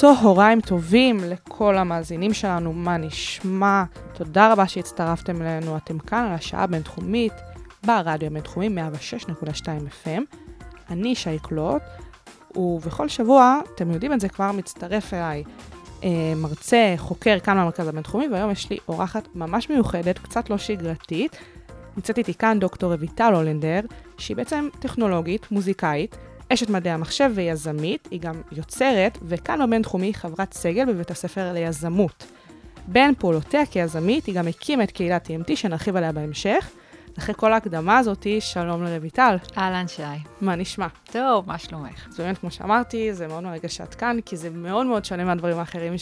צהריים טובים לכל המאזינים שלנו, מה נשמע? תודה רבה שהצטרפתם אלינו, אתם כאן על השעה הבינתחומית, ברדיו הבינתחומי 106.2 FM. אני שי קלוט, ובכל שבוע, אתם יודעים את זה, כבר מצטרף אליי אה, מרצה, חוקר כאן במרכז הבינתחומי, והיום יש לי אורחת ממש מיוחדת, קצת לא שגרתית. נמצאת איתי כאן דוקטור רויטל הולנדר, שהיא בעצם טכנולוגית, מוזיקאית, אשת מדעי המחשב ויזמית, היא גם יוצרת, וכאן בבינתחומי חברת סגל בבית הספר ליזמות. בין פעולותיה כיזמית, היא גם הקימה את קהילת TMT, שנרחיב עליה בהמשך. אחרי כל ההקדמה הזאתי, שלום לרויטל. אהלן שי. מה נשמע? טוב, מה שלומך? אז באמת, כמו שאמרתי, זה מאוד מרגש שאת כאן, כי זה מאוד מאוד שונה מהדברים האחרים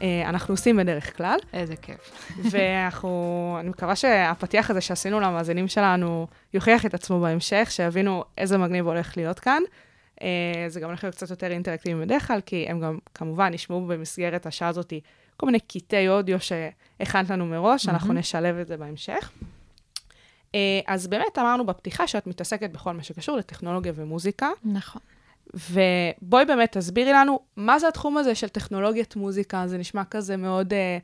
שאנחנו עושים בדרך כלל. איזה כיף. ואנחנו, אני מקווה שהפתיח הזה שעשינו למאזינים שלנו יוכיח את עצמו בהמשך, שיבינו איזה מגניב הולך להיות כאן. אה, זה גם הולך להיות קצת יותר אינטראקטיבי בדרך כלל, כי הם גם כמובן ישמעו במסגרת השעה הזאת כל מיני קטעי אודיו שהכנת לנו מראש, אנחנו נשלב את זה בהמשך. אה, אז באמת אמרנו בפתיחה שאת מתעסקת בכל מה שקשור לטכנולוגיה ומוזיקה, נכון. ובואי באמת תסבירי לנו מה זה התחום הזה של טכנולוגיית מוזיקה, זה נשמע כזה מאוד אה,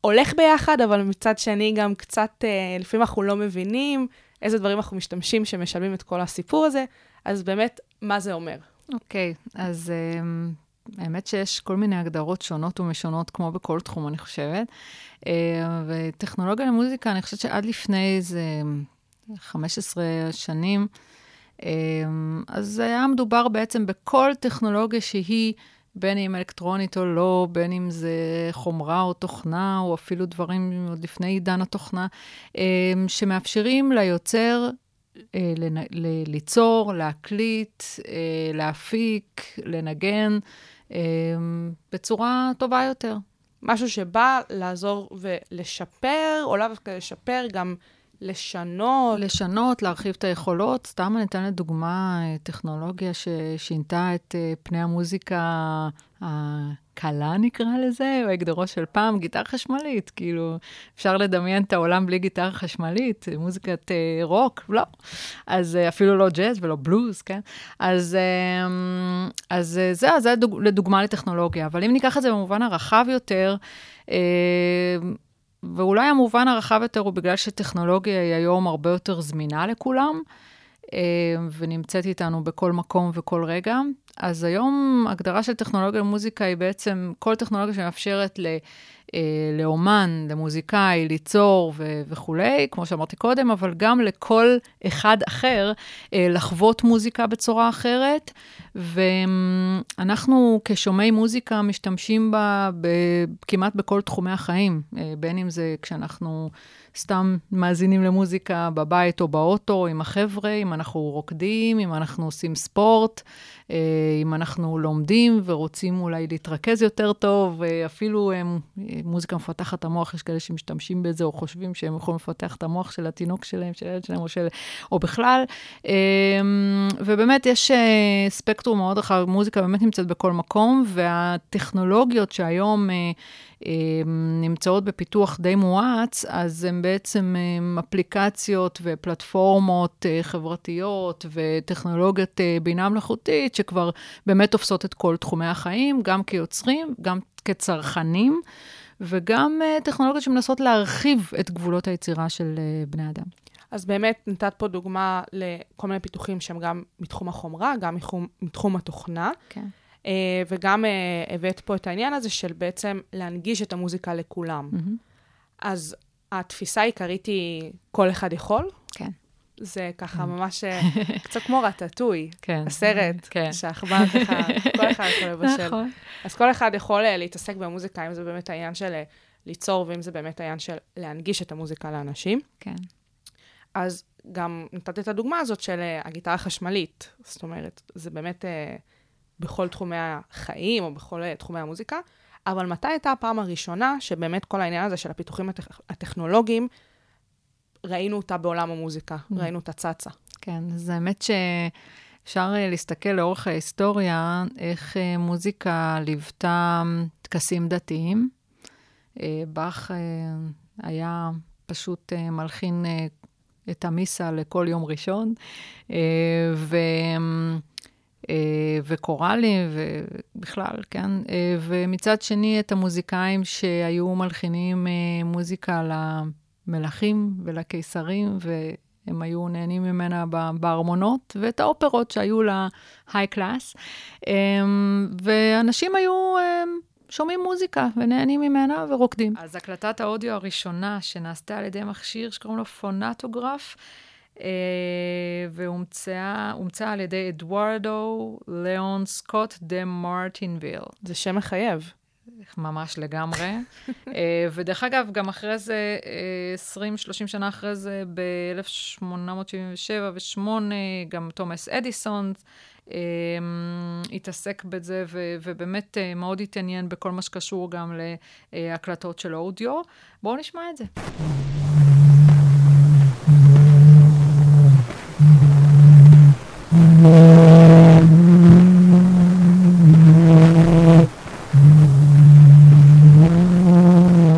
הולך ביחד, אבל מצד שני גם קצת, אה, לפעמים אנחנו לא מבינים איזה דברים אנחנו משתמשים שמשלמים את כל הסיפור הזה, אז באמת, מה זה אומר? אוקיי, אז um, האמת שיש כל מיני הגדרות שונות ומשונות, כמו בכל תחום, אני חושבת. Uh, וטכנולוגיה למוזיקה, אני חושבת שעד לפני איזה 15 שנים, אז היה מדובר בעצם בכל טכנולוגיה שהיא, בין אם אלקטרונית או לא, בין אם זה חומרה או תוכנה, או אפילו דברים עוד לפני עידן התוכנה, um, שמאפשרים ליוצר אה, ליצור, להקליט, אה, להפיק, לנגן, אה, בצורה טובה יותר. משהו שבא לעזור ולשפר, או לאו דווקא לשפר, גם לשנות. לשנות, להרחיב את היכולות. סתם אני אתן לדוגמה אה, טכנולוגיה ששינתה את אה, פני המוזיקה הקלה, נקרא לזה, או הגדרו של פעם, גיטרה חשמלית. כאילו, אפשר לדמיין את העולם בלי גיטרה חשמלית, מוזיקת אה, רוק, לא. אז אפילו לא ג'אז ולא בלוז, כן? אז, אה, אז זה, זה דוג, לדוגמה לטכנולוגיה. אבל אם ניקח את זה במובן הרחב יותר, ואולי המובן הרחב יותר הוא בגלל שטכנולוגיה היא היום הרבה יותר זמינה לכולם, אה, ונמצאת איתנו בכל מקום וכל רגע. אז היום הגדרה של טכנולוגיה למוזיקה היא בעצם כל טכנולוגיה שמאפשרת ל, אה, לאומן, למוזיקאי, ליצור ו- וכולי, כמו שאמרתי קודם, אבל גם לכל אחד אחר אה, לחוות מוזיקה בצורה אחרת. ואנחנו כשומעי מוזיקה משתמשים בה ב- כמעט בכל תחומי החיים, אה, בין אם זה כשאנחנו סתם מאזינים למוזיקה בבית או באוטו עם החבר'ה, אם אנחנו רוקדים, אם אנחנו עושים ספורט, אה, אם אנחנו לומדים ורוצים אולי להתרכז יותר טוב, אה, אפילו אה, מוזיקה מפתחת המוח, יש כאלה שמשתמשים בזה או חושבים שהם יכולים לפתח את המוח של התינוק שלהם, של הילד שלהם או, של, או בכלל. ובאמת יש ספקטרום מאוד רחב, מוזיקה באמת נמצאת בכל מקום, והטכנולוגיות שהיום... נמצאות בפיתוח די מואץ, אז הן בעצם אפליקציות ופלטפורמות חברתיות וטכנולוגיות בינה מלאכותית, שכבר באמת תופסות את כל תחומי החיים, גם כיוצרים, גם כצרכנים, וגם טכנולוגיות שמנסות להרחיב את גבולות היצירה של בני אדם. אז באמת נתת פה דוגמה לכל מיני פיתוחים שהם גם מתחום החומרה, גם מתחום, מתחום התוכנה. כן. Uh, וגם uh, הבאת פה את העניין הזה של בעצם להנגיש את המוזיקה לכולם. Mm-hmm. אז התפיסה העיקרית היא כל אחד יכול? כן. זה ככה ממש קצת כמו רטטוי, כן. הסרט, כן. שהעכבר ככה, כל אחד יכול לבשל. נכון. אז כל אחד יכול uh, להתעסק במוזיקה, אם זה באמת העניין של uh, ליצור, ואם זה באמת העניין של להנגיש את המוזיקה לאנשים. כן. אז גם נתת את הדוגמה הזאת של הגיטרה החשמלית. זאת אומרת, זה באמת... בכל תחומי החיים או בכל תחומי המוזיקה, אבל מתי הייתה הפעם הראשונה שבאמת כל העניין הזה של הפיתוחים הטכ... הטכנולוגיים, ראינו אותה בעולם המוזיקה, Mm. ראינו אותה צצה? כן, אז האמת שאפשר אה, להסתכל לאורך ההיסטוריה, איך אה, מוזיקה ליוותה טקסים דתיים. אה, באך היה פשוט מלחין את המיסה לכל יום ראשון, ו... אה, וקוראלים, ובכלל, כן? אה, ומצד שני, את המוזיקאים שהיו מלחינים אה, מוזיקה למלכים ולקיסרים, והם היו נהנים ממנה בארמונות, ואת האופרות שהיו ל-high class. אה, ואנשים היו שומעים מוזיקה ונהנים ממנה ורוקדים. אז הקלטת האודיו הראשונה שנעשתה על ידי מכשיר שקוראים לו פונטוגרף, והומצאה הומצאה על ידי אדוארדו ליאון סקוט דה מרטינביל. זה שם מחייב. ממש לגמרי. אה, ודרך אגב, גם אחרי זה, אה, 20-30 שנה אחרי זה, ב-1877 ו-8, גם תומאס אדיסון אה, התעסק בזה, ו- ובאמת אה, מאוד התעניין בכל מה שקשור גם להקלטות של אודיו. בואו נשמע את זה.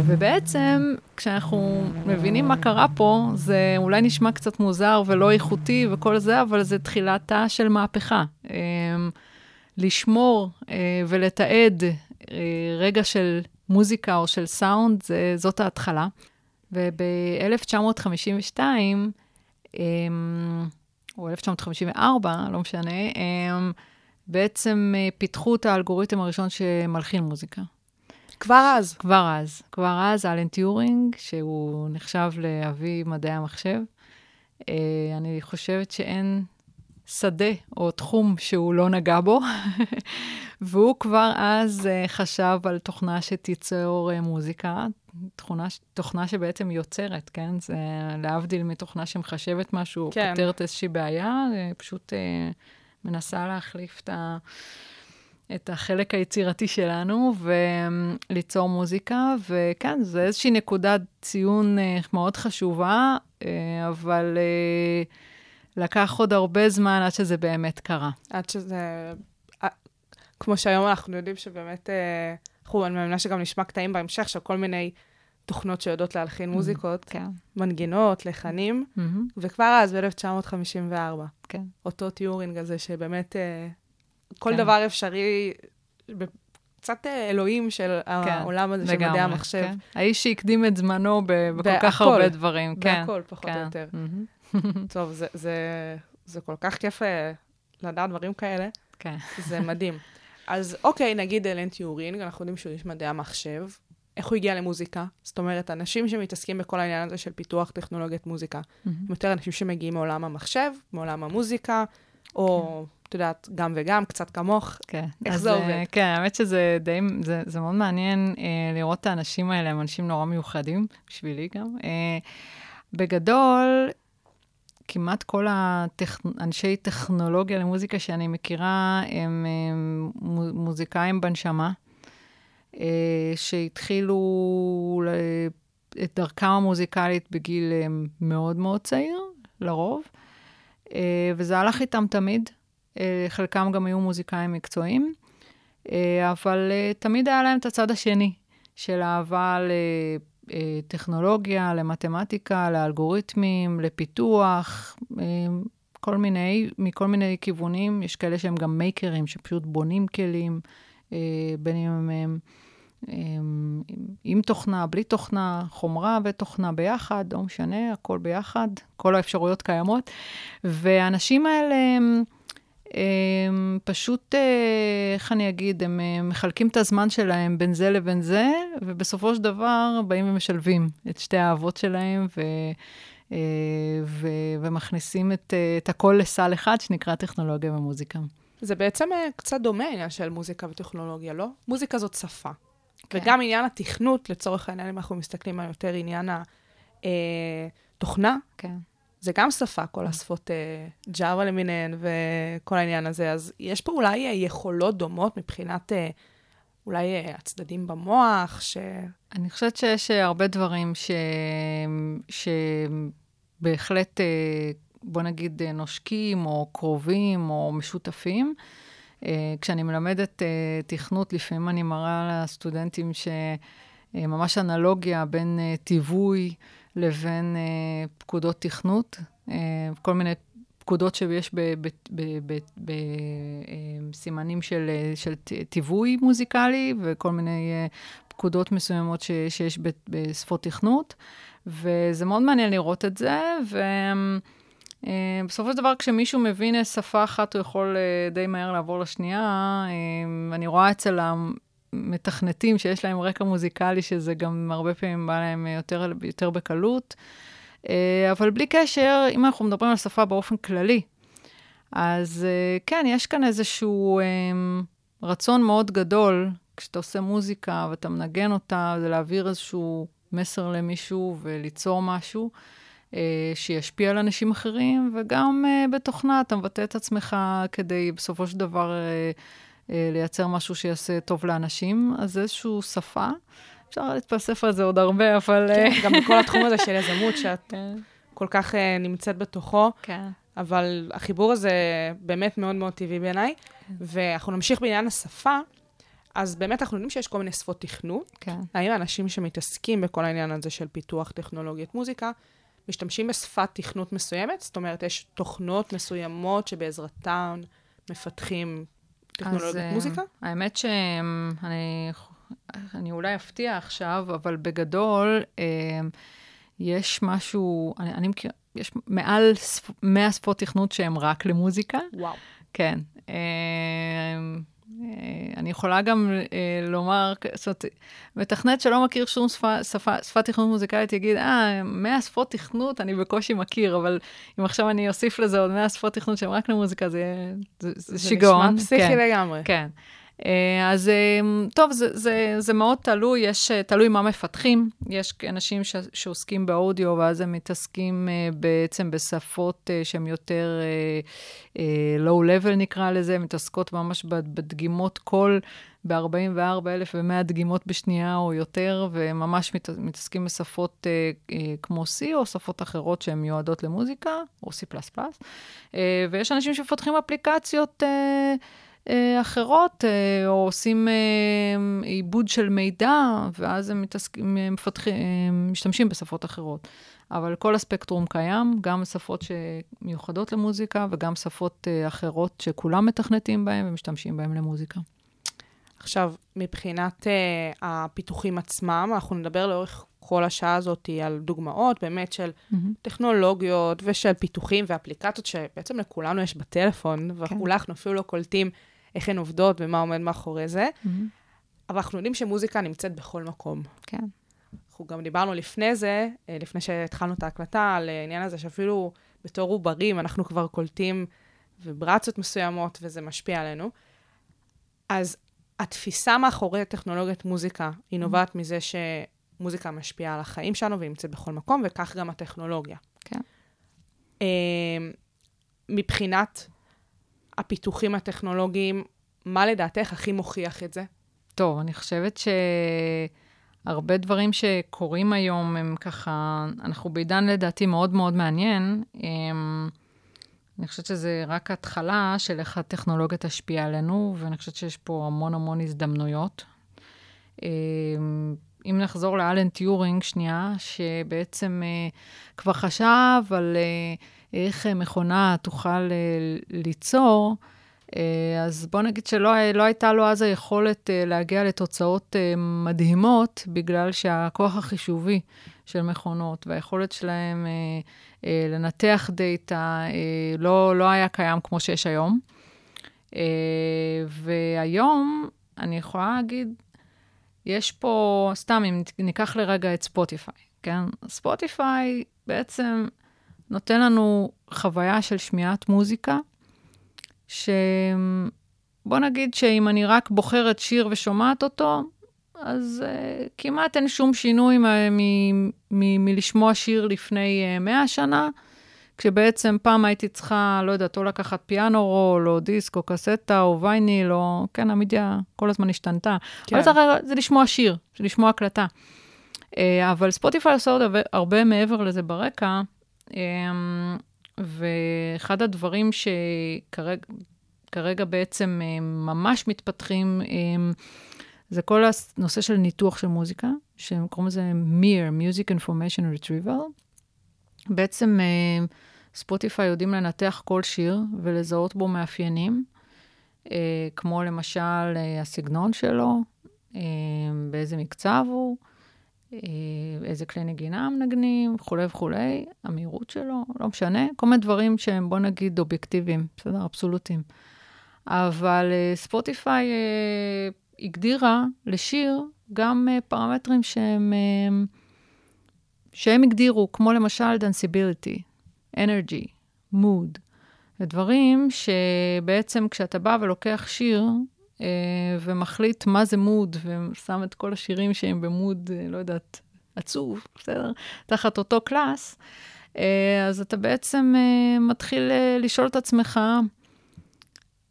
ובעצם, כשאנחנו מבינים מה קרה פה, זה אולי נשמע קצת מוזר ולא איכותי וכל זה, אבל זה תחילתה של מהפכה. אמ, לשמור אה, ולתעד אה, רגע של מוזיקה או של סאונד, זה, זאת ההתחלה. וב-1952, או 1954, לא משנה, אמ, בעצם אה, פיתחו את האלגוריתם הראשון שמלחין מוזיקה. כבר אז. כבר אז, כבר אז, אלן טיורינג, שהוא נחשב לאבי מדעי המחשב. אה, אני חושבת שאין שדה או תחום שהוא לא נגע בו, והוא כבר אז אה, חשב על תוכנה שתיצור אה, מוזיקה, תוכנה, תוכנה שבעצם יוצרת, כן? זה להבדיל מתוכנה שמחשבת משהו, כן. פותרת איזושהי בעיה, אה, פשוט אה, מנסה להחליף את ה... את החלק היצירתי שלנו וליצור מוזיקה, וכן, זו איזושהי נקודת ציון מאוד חשובה, אבל לקח עוד הרבה זמן עד שזה באמת קרה. עד שזה... כמו שהיום אנחנו יודעים שבאמת, אה, אנחנו, אני מאמינה שגם נשמע קטעים בהמשך של כל מיני תוכנות שיודעות להלחין מוזיקות, כן. מנגינות, לחנים, וכבר אז, ב-1954, כן. אותו טיורינג הזה, שבאמת אה, כל כן. דבר אפשרי, קצת אה, אלוהים של העולם הזה של מדעי המחשב. כן. האיש שהקדים את זמנו בכל כך הרבה דברים, כן. בהכל, פחות או. יותר. טוב, זה, זה, זה כל כך כיף לדעת דברים כאלה. כן. זה מדהים. אז אוקיי, נגיד אלן טיורינג, אנחנו יודעים שהוא איש מדעי המחשב. איך הוא הגיע למוזיקה? זאת אומרת, אנשים שמתעסקים בכל העניין הזה של פיתוח טכנולוגיית מוזיקה, הם יותר אנשים שמגיעים מעולם המחשב, מעולם המוזיקה, או, את יודעת, גם וגם, קצת כמוך. כן. איך אז, זה אה, עובד? כן, האמת שזה די, זה, זה מאוד מעניין אה, לראות את האנשים האלה, הם אנשים נורא מיוחדים, בשבילי גם. אה, בגדול, כמעט כל הטכ... אנשי טכנולוגיה למוזיקה שאני מכירה הם מו- מוזיקאים בנשמה, אה, שהתחילו את דרכם המוזיקלית בגיל אה, מאוד מאוד צעיר, לרוב, אה, וזה הלך איתם תמיד. חלקם גם היו מוזיקאים מקצועיים, אבל תמיד היה להם את הצד השני של אהבה לטכנולוגיה, למתמטיקה, לאלגוריתמים, לפיתוח, אה, כל מיני, מכל מיני כיוונים. יש כאלה שהם גם מייקרים, שפשוט בונים כלים, אה, בין אם הם... הם עם, תוכנה, בלי תוכנה, חומרה ותוכנה ביחד, לא משנה, הכל ביחד, כל האפשרויות קיימות. והאנשים האלה, הם, הם פשוט, אה, איך אני אגיד, הם אה, מחלקים את הזמן שלהם בין זה לבין זה, ובסופו של דבר באים ומשלבים את שתי האהבות שלהם, ו... אה, ו- ומכניסים את, את הכל לסל אחד שנקרא טכנולוגיה ומוזיקה. זה בעצם קצת דומה העניין של מוזיקה וטכנולוגיה, לא? מוזיקה זאת שפה. כן. וגם עניין התכנות, לצורך העניין, אם אנחנו מסתכלים על יותר עניין התוכנה, כן. זה גם שפה, כל השפות ג'אווה למיניהן וכל העניין הזה. אז יש פה אולי אה, יכולות דומות מבחינת אה, אולי אה, הצדדים במוח, ש... אני חושבת שיש הרבה דברים ש... שבהחלט, בוא נגיד, נושקים, או קרובים, או משותפים. כשאני מלמדת תכנות, לפעמים אני מראה לסטודנטים שממש אנלוגיה בין תיווי לבין אה, פקודות תכנות, אה, כל מיני פקודות שיש בסימנים של, אה, של תיווי מוזיקלי, וכל מיני אה, פקודות מסוימות ש, שיש בשפות תכנות, וזה מאוד מעניין לראות את זה, ו... אה, בסופו של דבר, כשמישהו מבין אה, שפה אחת, הוא יכול אה, די מהר לעבור לשנייה. אה, אני רואה אצל המתכנתים שיש להם רקע מוזיקלי, שזה גם הרבה פעמים בא להם יותר, יותר בקלות. אה, אבל בלי קשר, אם אנחנו מדברים על שפה באופן כללי, אז אה, כן, יש כאן איזשהו אה, רצון מאוד גדול, כשאתה עושה מוזיקה ואתה מנגן אותה, זה להעביר איזשהו מסר למישהו וליצור משהו. אה, שישפיע על אנשים אחרים, וגם בתוכנה אתה מבטא את עצמך כדי בסופו של דבר לייצר משהו שיעשה טוב לאנשים. אז זה איזושהי שפה. אפשר להתפלסף על זה עוד הרבה, אבל... אה, כן, גם בכל התחום הזה של יזמות, שאת כן, כל כך אה, נמצאת בתוכו, כן. אבל החיבור הזה באמת מאוד מאוד טבעי בעיניי. ואנחנו נמשיך בעניין השפה, אז באמת אנחנו יודעים שיש כל מיני שפות תכנות. כן. האם האנשים שמתעסקים בכל העניין הזה של פיתוח טכנולוגיית מוזיקה, משתמשים בשפת תכנות מסוימת? זאת אומרת, יש תוכנות מסוימות שבעזרתן מפתחים טכנולוגיית אה, מוזיקה? האמת שאני אני אולי אפתיע עכשיו, אבל בגדול, אה, יש משהו, אני, אני מכיר, יש מעל שפ- 100 שפות תכנות שהן רק למוזיקה. וואו. כן. אה, אני יכולה גם אה, לומר, זאת אומרת, מתכנת שלא מכיר שום שפה, שפה, שפת תכנות מוזיקלית יגיד, אה, 100 שפות תכנות אני בקושי מכיר, אבל אם עכשיו אני אוסיף לזה עוד 100 שפות תכנות שהן רק למוזיקה, זה, זה, זה, זה שיגעון. נשמע פסיכי כן. לגמרי. כן. אה, אז אה, טוב, זה, זה, זה מאוד תלוי, יש, אה, תלוי מה מפתחים. יש אנשים ש, שעוסקים באודיו, ואז הם מתעסקים אה, בעצם בשפות שהן יותר low-level נקרא לזה, מתעסקות ממש בד- בדגימות קול ב-44,100 דגימות בשנייה או יותר, וממש מת, מתעסקים בשפות כמו C או שפות אחרות שהן מיועדות למוזיקה, או C++. אה, ויש אנשים שמפתחים אפליקציות... אחרות, אה, או עושים אה, עיבוד של מידע, ואז הם מתעסקים, הם משתמשים בשפות אחרות. אבל כל הספקטרום קיים, גם שפות שמיוחדות למוזיקה, וגם שפות אה, אחרות שכולם מתכנתים בהן ומשתמשים בהן למוזיקה. עכשיו, מבחינת uh, הפיתוחים עצמם, אנחנו נדבר לאורך כל השעה הזאת על דוגמאות באמת של טכנולוגיות ושל פיתוחים ואפליקציות שבעצם לכולנו יש בטלפון, ואולי אנחנו אפילו לא קולטים איך הן עובדות ומה עומד מאחורי זה, אבל אנחנו יודעים שמוזיקה נמצאת בכל מקום. כן. אנחנו גם דיברנו לפני זה, אה, לפני שהתחלנו את ההקלטה, על העניין הזה שאפילו בתור עוברים אנחנו כבר קולטים ויברציות מסוימות וזה משפיע עלינו. אז התפיסה מאחורי טכנולוגיית מוזיקה היא נובעת מזה שמוזיקה משפיעה על החיים שלנו והיא נמצאת בכל מקום, וכך גם הטכנולוגיה. כן. אה, מבחינת הפיתוחים הטכנולוגיים, מה לדעתך הכי מוכיח את זה? טוב, אני חושבת שהרבה דברים שקורים היום הם ככה, אנחנו בעידן לדעתי מאוד מאוד מעניין. הם, אני חושבת שזה רק התחלה של איך הטכנולוגיה תשפיע עלינו, ואני חושבת שיש פה המון המון הזדמנויות. אם נחזור לאלן טיורינג שנייה, שבעצם אה, כבר חשב על אה, איך אה, מכונה תוכל אה, ליצור, אה, אז בוא נגיד שלא לא הייתה לו אז היכולת אה, להגיע לתוצאות אה, מדהימות, בגלל שהכוח החישובי של מכונות והיכולת שלהם אה, אה, לנתח דאטה אה, לא, לא היה קיים כמו שיש היום. אה, והיום, אני יכולה להגיד, יש פה, סתם, אם ניקח לרגע את ספוטיפיי, כן? ספוטיפיי בעצם נותן לנו חוויה של שמיעת מוזיקה, שבוא נגיד שאם אני רק בוחרת שיר ושומעת אותו, אז uh, כמעט אין שום שינוי מלשמוע שיר לפני uh, 100 שנה, כשבעצם פעם הייתי צריכה, לא יודעת, או לקחת פיאנו רול, או דיסק, או קסטה, או וייניל, או... כן, המדיה כל הזמן השתנתה. כן. אבל זה, זה לשמוע שיר, זה לשמוע הקלטה. אה, אבל ספוטיפיי עושה עוד הרבה, מעבר לזה ברקע, אה, ואחד הדברים שכרגע כרגע בעצם אה, ממש מתפתחים, זה כל הנושא של ניתוח של מוזיקה, שהם קוראים לזה MIR, Music Information Retrieval. בעצם ספוטיפיי יודעים לנתח כל שיר ולזהות בו מאפיינים, כמו למשל הסגנון שלו, באיזה מקצב הוא, אה, איזה כלי נגינה מנגנים, וכולי וכולי, המהירות שלו, לא משנה, כל מיני דברים שהם, בוא נגיד, אובייקטיביים, בסדר? אבסולוטיים. אבל אה, ספוטיפיי אה, הגדירה לשיר גם פרמטרים שהם, שהם הגדירו, כמו למשל danceability, energy, mood, ודברים שבעצם כשאתה בא ולוקח שיר, אה, ומחליט מה זה מוד, ושם את כל השירים שהם במוד, אה, לא יודעת, עצוב, בסדר? תחת אותו קלאס, אה, אז אתה בעצם מתחיל לשאול את עצמך,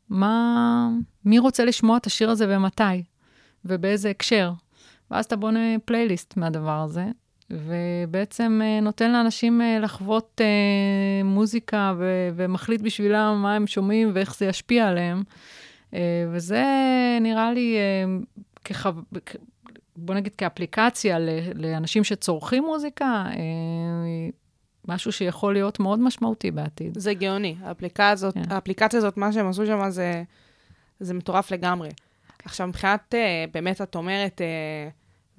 מה, מי רוצה לשמוע את השיר הזה ומתי, ובאיזה הקשר. ואז אתה בונה פלייליסט מהדבר הזה, ובעצם נותן לאנשים לחוות מוזיקה ו- ומחליט בשבילם מה הם שומעים ואיך זה ישפיע עליהם. אה, וזה נראה לי אה, כחו... בוא נגיד כאפליקציה לאנשים שצורכים מוזיקה, אה, משהו שיכול להיות מאוד משמעותי בעתיד. זה גאוני. האפליקציה הזאת, כן. האפליקציה הזאת, מה שהם עשו שם זה, זה מטורף לגמרי. עכשיו, מבחינת, באמת, את אומרת,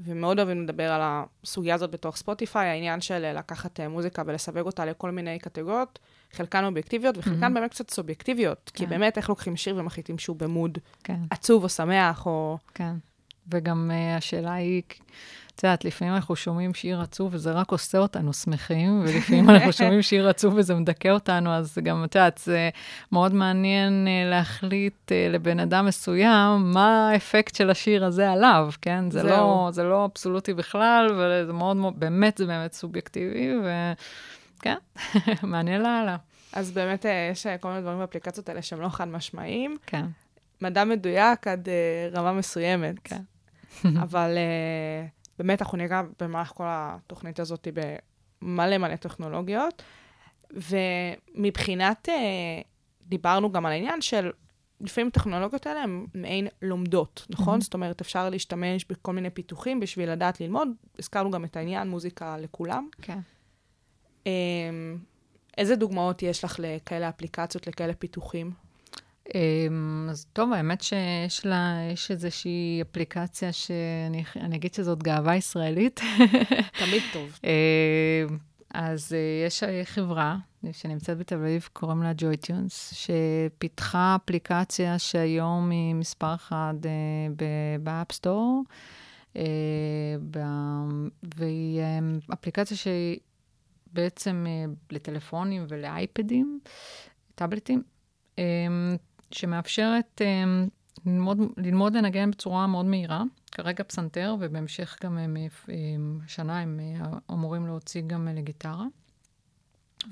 ומאוד אוהבים לדבר על הסוגיה הזאת בתוך ספוטיפיי, העניין של לקחת מוזיקה ולסווג אותה לכל מיני קטגוריות. חלקן אובייקטיביות וחלקן mm-hmm. באמת קצת סובייקטיביות. כן. כי באמת, איך לוקחים שיר ומחליטים שהוא במוד כן. עצוב או שמח, או... כן. וגם uh, השאלה היא, את יודעת, לפעמים אנחנו שומעים שיר עצוב וזה רק עושה אותנו שמחים, ולפעמים אנחנו שומעים שיר עצוב וזה מדכא אותנו, אז גם, את יודעת, זה מאוד מעניין uh, להחליט uh, לבן אדם מסוים מה האפקט של השיר הזה עליו, כן? זה, לא, זה לא אבסולוטי בכלל, וזה מאוד, באמת, זה באמת סובייקטיבי, ו... כן, מעניין לאללה. אז באמת אה, יש אה, כל מיני דברים באפליקציות האלה שהם לא חד משמעיים. כן. מדע מדויק עד uh, רמה מסוימת. כן. אבל uh, באמת אנחנו ניגע במהלך כל התוכנית הזאת במלא מלא טכנולוגיות. ומבחינת, uh, דיברנו גם על העניין של לפעמים הטכנולוגיות האלה הן מעין לומדות, נכון? Mm-hmm. זאת אומרת, אפשר להשתמש בכל מיני פיתוחים בשביל לדעת ללמוד. הזכרנו גם את העניין מוזיקה לכולם. כן. אמ, איזה דוגמאות יש לך לכאלה אפליקציות, לכאלה פיתוחים? אמ, אז טוב, האמת שיש לה, יש איזושהי אפליקציה שאני אגיד שזאת גאווה ישראלית. תמיד טוב. אמ, אז אה, יש חברה שנמצאת בתל אביב, קוראים לה ג'וי-טיונס, שפיתחה אפליקציה שהיום היא מספר אחד אה, ב App Store, אה, והיא אפליקציה שהיא בעצם אה, לטלפונים ולאייפדים, טאבלטים, אה, שמאפשרת אה, ללמוד, ללמוד לנגן בצורה מאוד מהירה. כרגע פסנתר, ובהמשך גם הם, שנה הם אמורים להוציא גם לגיטרה.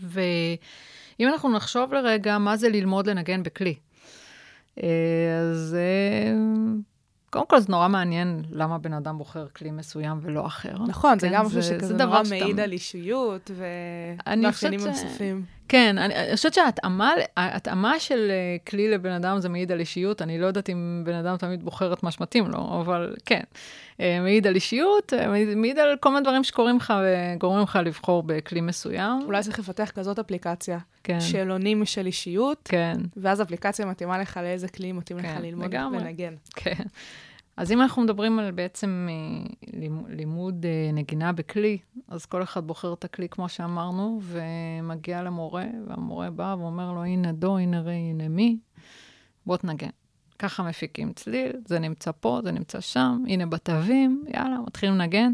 ואם אנחנו נחשוב לרגע מה זה ללמוד לנגן בכלי, אז קודם כל, זה נורא מעניין למה בן אדם בוחר כלי מסוים ולא אחר. נכון, כן, זה גם משהו שכזה נורא מעיד על אישיות ומאפיינים ש... נוספים. כן, אני, אני חושבת שההתאמה של אה, כלי לבן אדם זה מעיד על אישיות. אני לא יודעת אם בן אדם תמיד בוחר את מה שמתאים לו, אבל כן. אה, מעיד על אישיות, אה, מעיד, מעיד על כל מיני דברים שקורים לך וגורמים לך לבחור בכלי מסוים. אולי צריך לפתח כזאת אפליקציה. כן. שאלונים של אישיות. כן. ואז אפליקציה מתאימה לך לאיזה כלי מתאים כן, לך ללמוד ולנגן. כן. אז אם אנחנו מדברים על בעצם אה, לימוד אה, נגינה בכלי, אז כל אחד בוחר את הכלי, כמו שאמרנו, ומגיע למורה, והמורה בא ואומר לו, הנה דו, הנה רי, הנה מי, בוא תנגן. ככה מפיקים צליל, זה נמצא פה, זה נמצא שם, הנה בתווים, יאללה, מתחילים לנגן.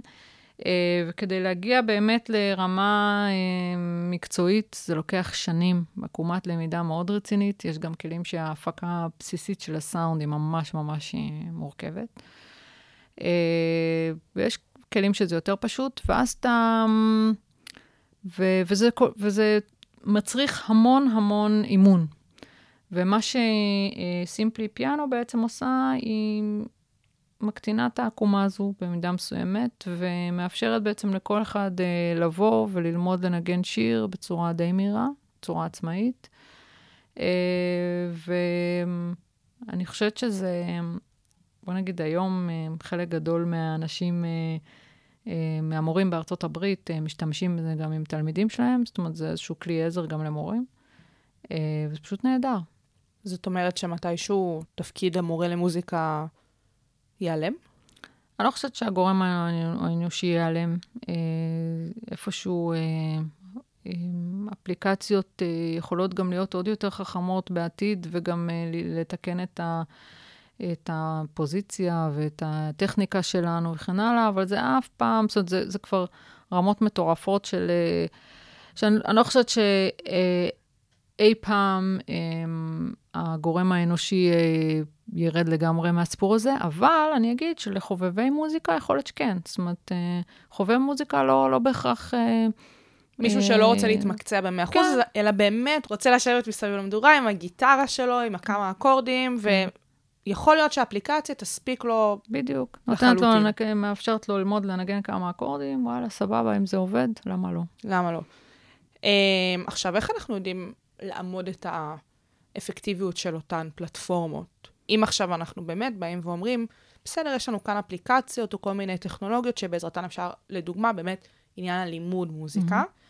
אה, וכדי להגיע באמת לרמה אה, מקצועית, זה לוקח שנים, עקומת למידה מאוד רצינית. יש גם כלים שההפקה הבסיסית של הסאונד היא ממש ממש אה, מורכבת. ויש כלים שזה יותר פשוט, ואז אתה... ו- וזה, וזה מצריך המון המון אימון. ומה שסימפלי פיאנו בעצם עושה, היא מקטינה את העקומה הזו במידה מסוימת, ומאפשרת בעצם לכל אחד uh, לבוא וללמוד לנגן שיר בצורה די מהירה, בצורה עצמאית. Uh, ואני חושבת שזה, בוא נגיד היום, uh, חלק גדול מהאנשים, uh, uh, מהמורים בארצות הברית, uh, משתמשים בזה גם עם תלמידים שלהם, זאת אומרת, זה איזשהו כלי עזר גם למורים, uh, וזה פשוט נהדר. זאת אומרת שמתישהו תפקיד המורה למוזיקה ייעלם? אני לא חושבת שהגורם האנושי ייעלם. אה, איפשהו אה, אה, אפליקציות יכולות גם להיות עוד יותר חכמות בעתיד, וגם לתקן את, ה, את הפוזיציה ואת הטכניקה שלנו וכן הלאה, אבל זה אף פעם, זאת אומרת, זה, זה כבר רמות מטורפות של... שאני לא חושבת ש... אי פעם הגורם האנושי ירד לגמרי מהסיפור הזה, אבל אני אגיד שלחובבי מוזיקה יכול להיות שכן. זאת אומרת, אה, חובב מוזיקה לא, לא בהכרח... אה, מישהו אה, שלא רוצה להתמקצע ב-100%, כן. אלא באמת רוצה לשבת מסביב למדורה עם הגיטרה שלו, עם הכמה אקורדים, כן. ויכול להיות שהאפליקציה תספיק לו בדיוק. לחלוטין. נותנת לו, מאפשרת לו ללמוד לנגן כמה אקורדים, וואלה, סבבה, אם זה עובד, למה לא? למה לא? עכשיו, איך אנחנו יודעים לעמוד את האפקטיביות של אותן פלטפורמות? אם עכשיו אנחנו באמת באים ואומרים, בסדר, יש לנו כאן אפליקציות או כל מיני טכנולוגיות שבעזרתן אפשר, לדוגמה, באמת, עניין הלימוד מוזיקה, mm-hmm.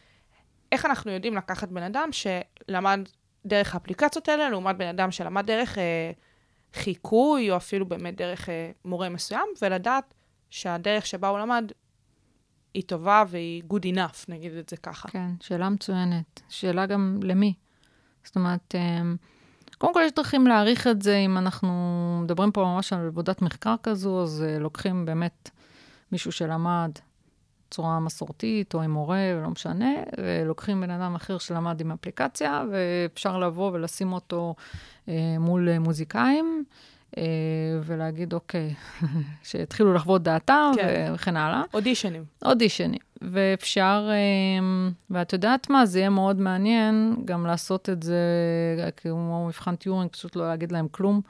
איך אנחנו יודעים לקחת בן אדם שלמד דרך האפליקציות האלה, לעומת בן אדם שלמד דרך אה, חיקוי, או אפילו באמת דרך אה, מורה מסוים, ולדעת שהדרך שבה הוא למד היא טובה והיא good enough, נגיד את זה ככה. כן, שאלה מצוינת. שאלה גם למי. זאת אומרת, אה, קודם כל, יש דרכים להעריך את זה, אם אנחנו מדברים פה ממש על עבודת מחקר כזו, אז uh, לוקחים באמת מישהו שלמד בצורה מסורתית, או עם מורה, ולא משנה, ולוקחים בן אדם אחר שלמד עם אפליקציה, ואפשר לבוא ולשים אותו uh, מול uh, מוזיקאים. uh, ולהגיד, אוקיי, שיתחילו לחוות דעתם כן. וכן הלאה. אודישנים. אודישנים. ואפשר, אמ, ואת יודעת מה, זה יהיה מאוד מעניין גם לעשות את זה כמו מבחן טיורינג, פשוט לא להגיד להם כלום.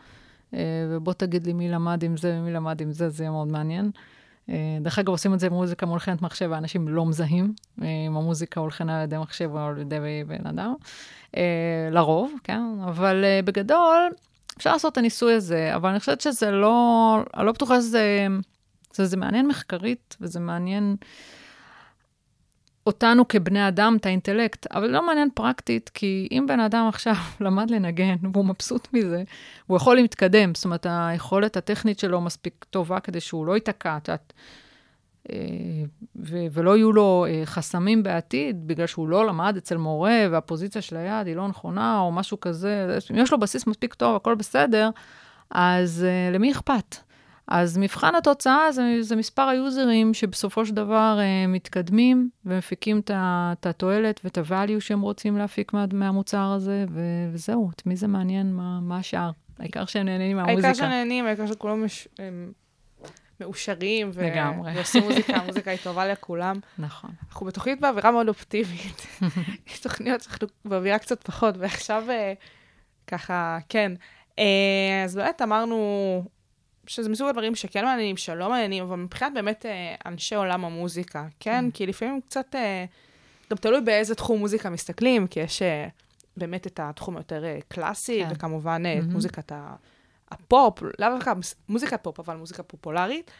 אה, ובוא תגיד לי מי למד עם זה ומי למד עם זה, זה יהיה מאוד מעניין. אה, דרך אגב, עושים את זה במוזיקה מולחנת מחשב, ואנשים לא מזהים אה, אם המוזיקה הולחנה על ידי מחשב או על ידי בן אדם. לרוב, כן? אבל בגדול, אפשר לעשות את הניסוי הזה, אבל אני חושבת שזה לא, אני לא בטוחה שזה, זה, זה מעניין מחקרית, וזה מעניין... אותנו כבני אדם, את האינטלקט, אבל לא מעניין פרקטית, כי אם בן אדם עכשיו למד לנגן והוא מבסוט מזה, הוא יכול להתקדם. זאת אומרת, היכולת הטכנית שלו מספיק טובה כדי שהוא לא ייתקע, את יודעת, אה, ולא יהיו לו אה, חסמים בעתיד, בגלל שהוא לא למד אצל מורה והפוזיציה של היד היא לא נכונה, או משהו כזה. אם יש לו בסיס מספיק טוב, הכל בסדר, אז אה, למי אכפת? אז מבחן התוצאה זה, זה מספר היוזרים שבסופו של דבר uh, מתקדמים ומפיקים את התועלת ואת ה-value שהם רוצים להפיק מה, מהמוצר הזה, ו- וזהו, את מי זה מעניין, מה, מה השאר? העיקר שהם נהנים מהמוזיקה. העיקר שהם נהנים, העיקר שכולם מש... הם מאושרים. ו... לגמרי. ועושים מוזיקה, המוזיקה היא טובה לכולם. נכון. אנחנו בתוכנית באווירה מאוד אופטימית. יש תוכניות שאנחנו באווירה קצת פחות, ועכשיו uh, ככה, כן. Uh, אז באמת אמרנו... שזה מסוג הדברים שכן מעניינים, שלא מעניינים, אבל מבחינת באמת אה, אנשי עולם המוזיקה, כן? Mm. כי לפעמים קצת, אה, גם תלוי באיזה תחום מוזיקה מסתכלים, כי יש אה, באמת את התחום היותר קלאסי, כן. וכמובן mm-hmm. את מוזיקת הפופ, לאו דווקא מוזיקת פופ, אבל מוזיקה פופולרית.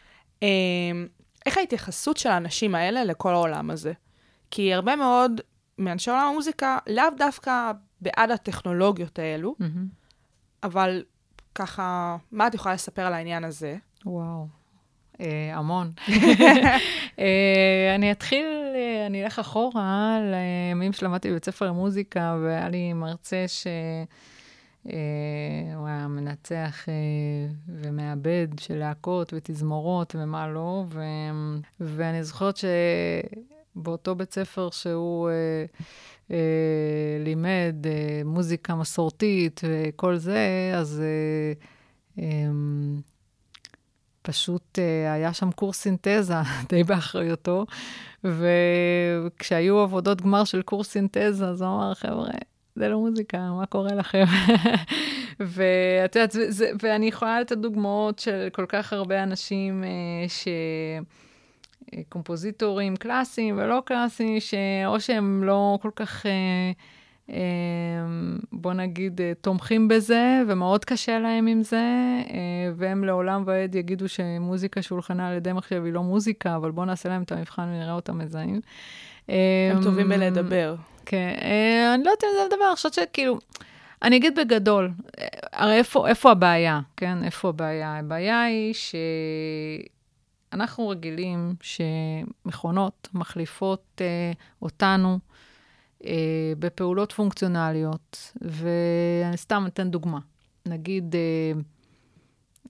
איך ההתייחסות של האנשים האלה לכל העולם הזה? כי הרבה מאוד מאנשי עולם המוזיקה לאו דווקא בעד הטכנולוגיות האלו, mm-hmm. אבל ככה, מה את יכולה לספר על העניין הזה? וואו, אה, המון. אה, אני אתחיל, אה, אני אלך אחורה לימים שלמדתי בבית ספר למוזיקה, והיה לי מרצה ש... אה, הוא היה מנצח אה, ומעבד של להקות ותזמורות ומה לא, ו... ואני זוכרת שבאותו בית ספר שהוא... אה, אה, לימד אה, מוזיקה מסורתית וכל זה, אז אה, אה, פשוט אה, היה שם קורס סינתזה די באחריותו, וכשהיו עבודות גמר של קורס סינתזה, אז הוא אמר, חבר'ה, זה לא מוזיקה, מה קורה לכם? ואת יודעת, ואני יכולה לתת דוגמאות של כל כך הרבה אנשים אה, ש... קומפוזיטורים קלאסיים ולא קלאסיים, שאו שהם לא כל כך, אה, אה, בוא נגיד, אה, תומכים בזה, ומאוד קשה להם עם זה, והם לעולם ועד יגידו שמוזיקה שהולחנה על ידי מחשב היא לא מוזיקה, אבל בואו נעשה להם את המבחן ונראה אותם מזהים. הם טובים בלדבר. כן, אני לא יודעת אם זה לדבר, אני חושבת שכאילו, אני אגיד בגדול, הרי איפה, איפה הבעיה, כן? איפה הבעיה? הבעיה היא שאנחנו רגילים שמכונות מחליפות אה, אותנו אה, בפעולות פונקציונליות, ואני סתם אתן דוגמה. נגיד, אה,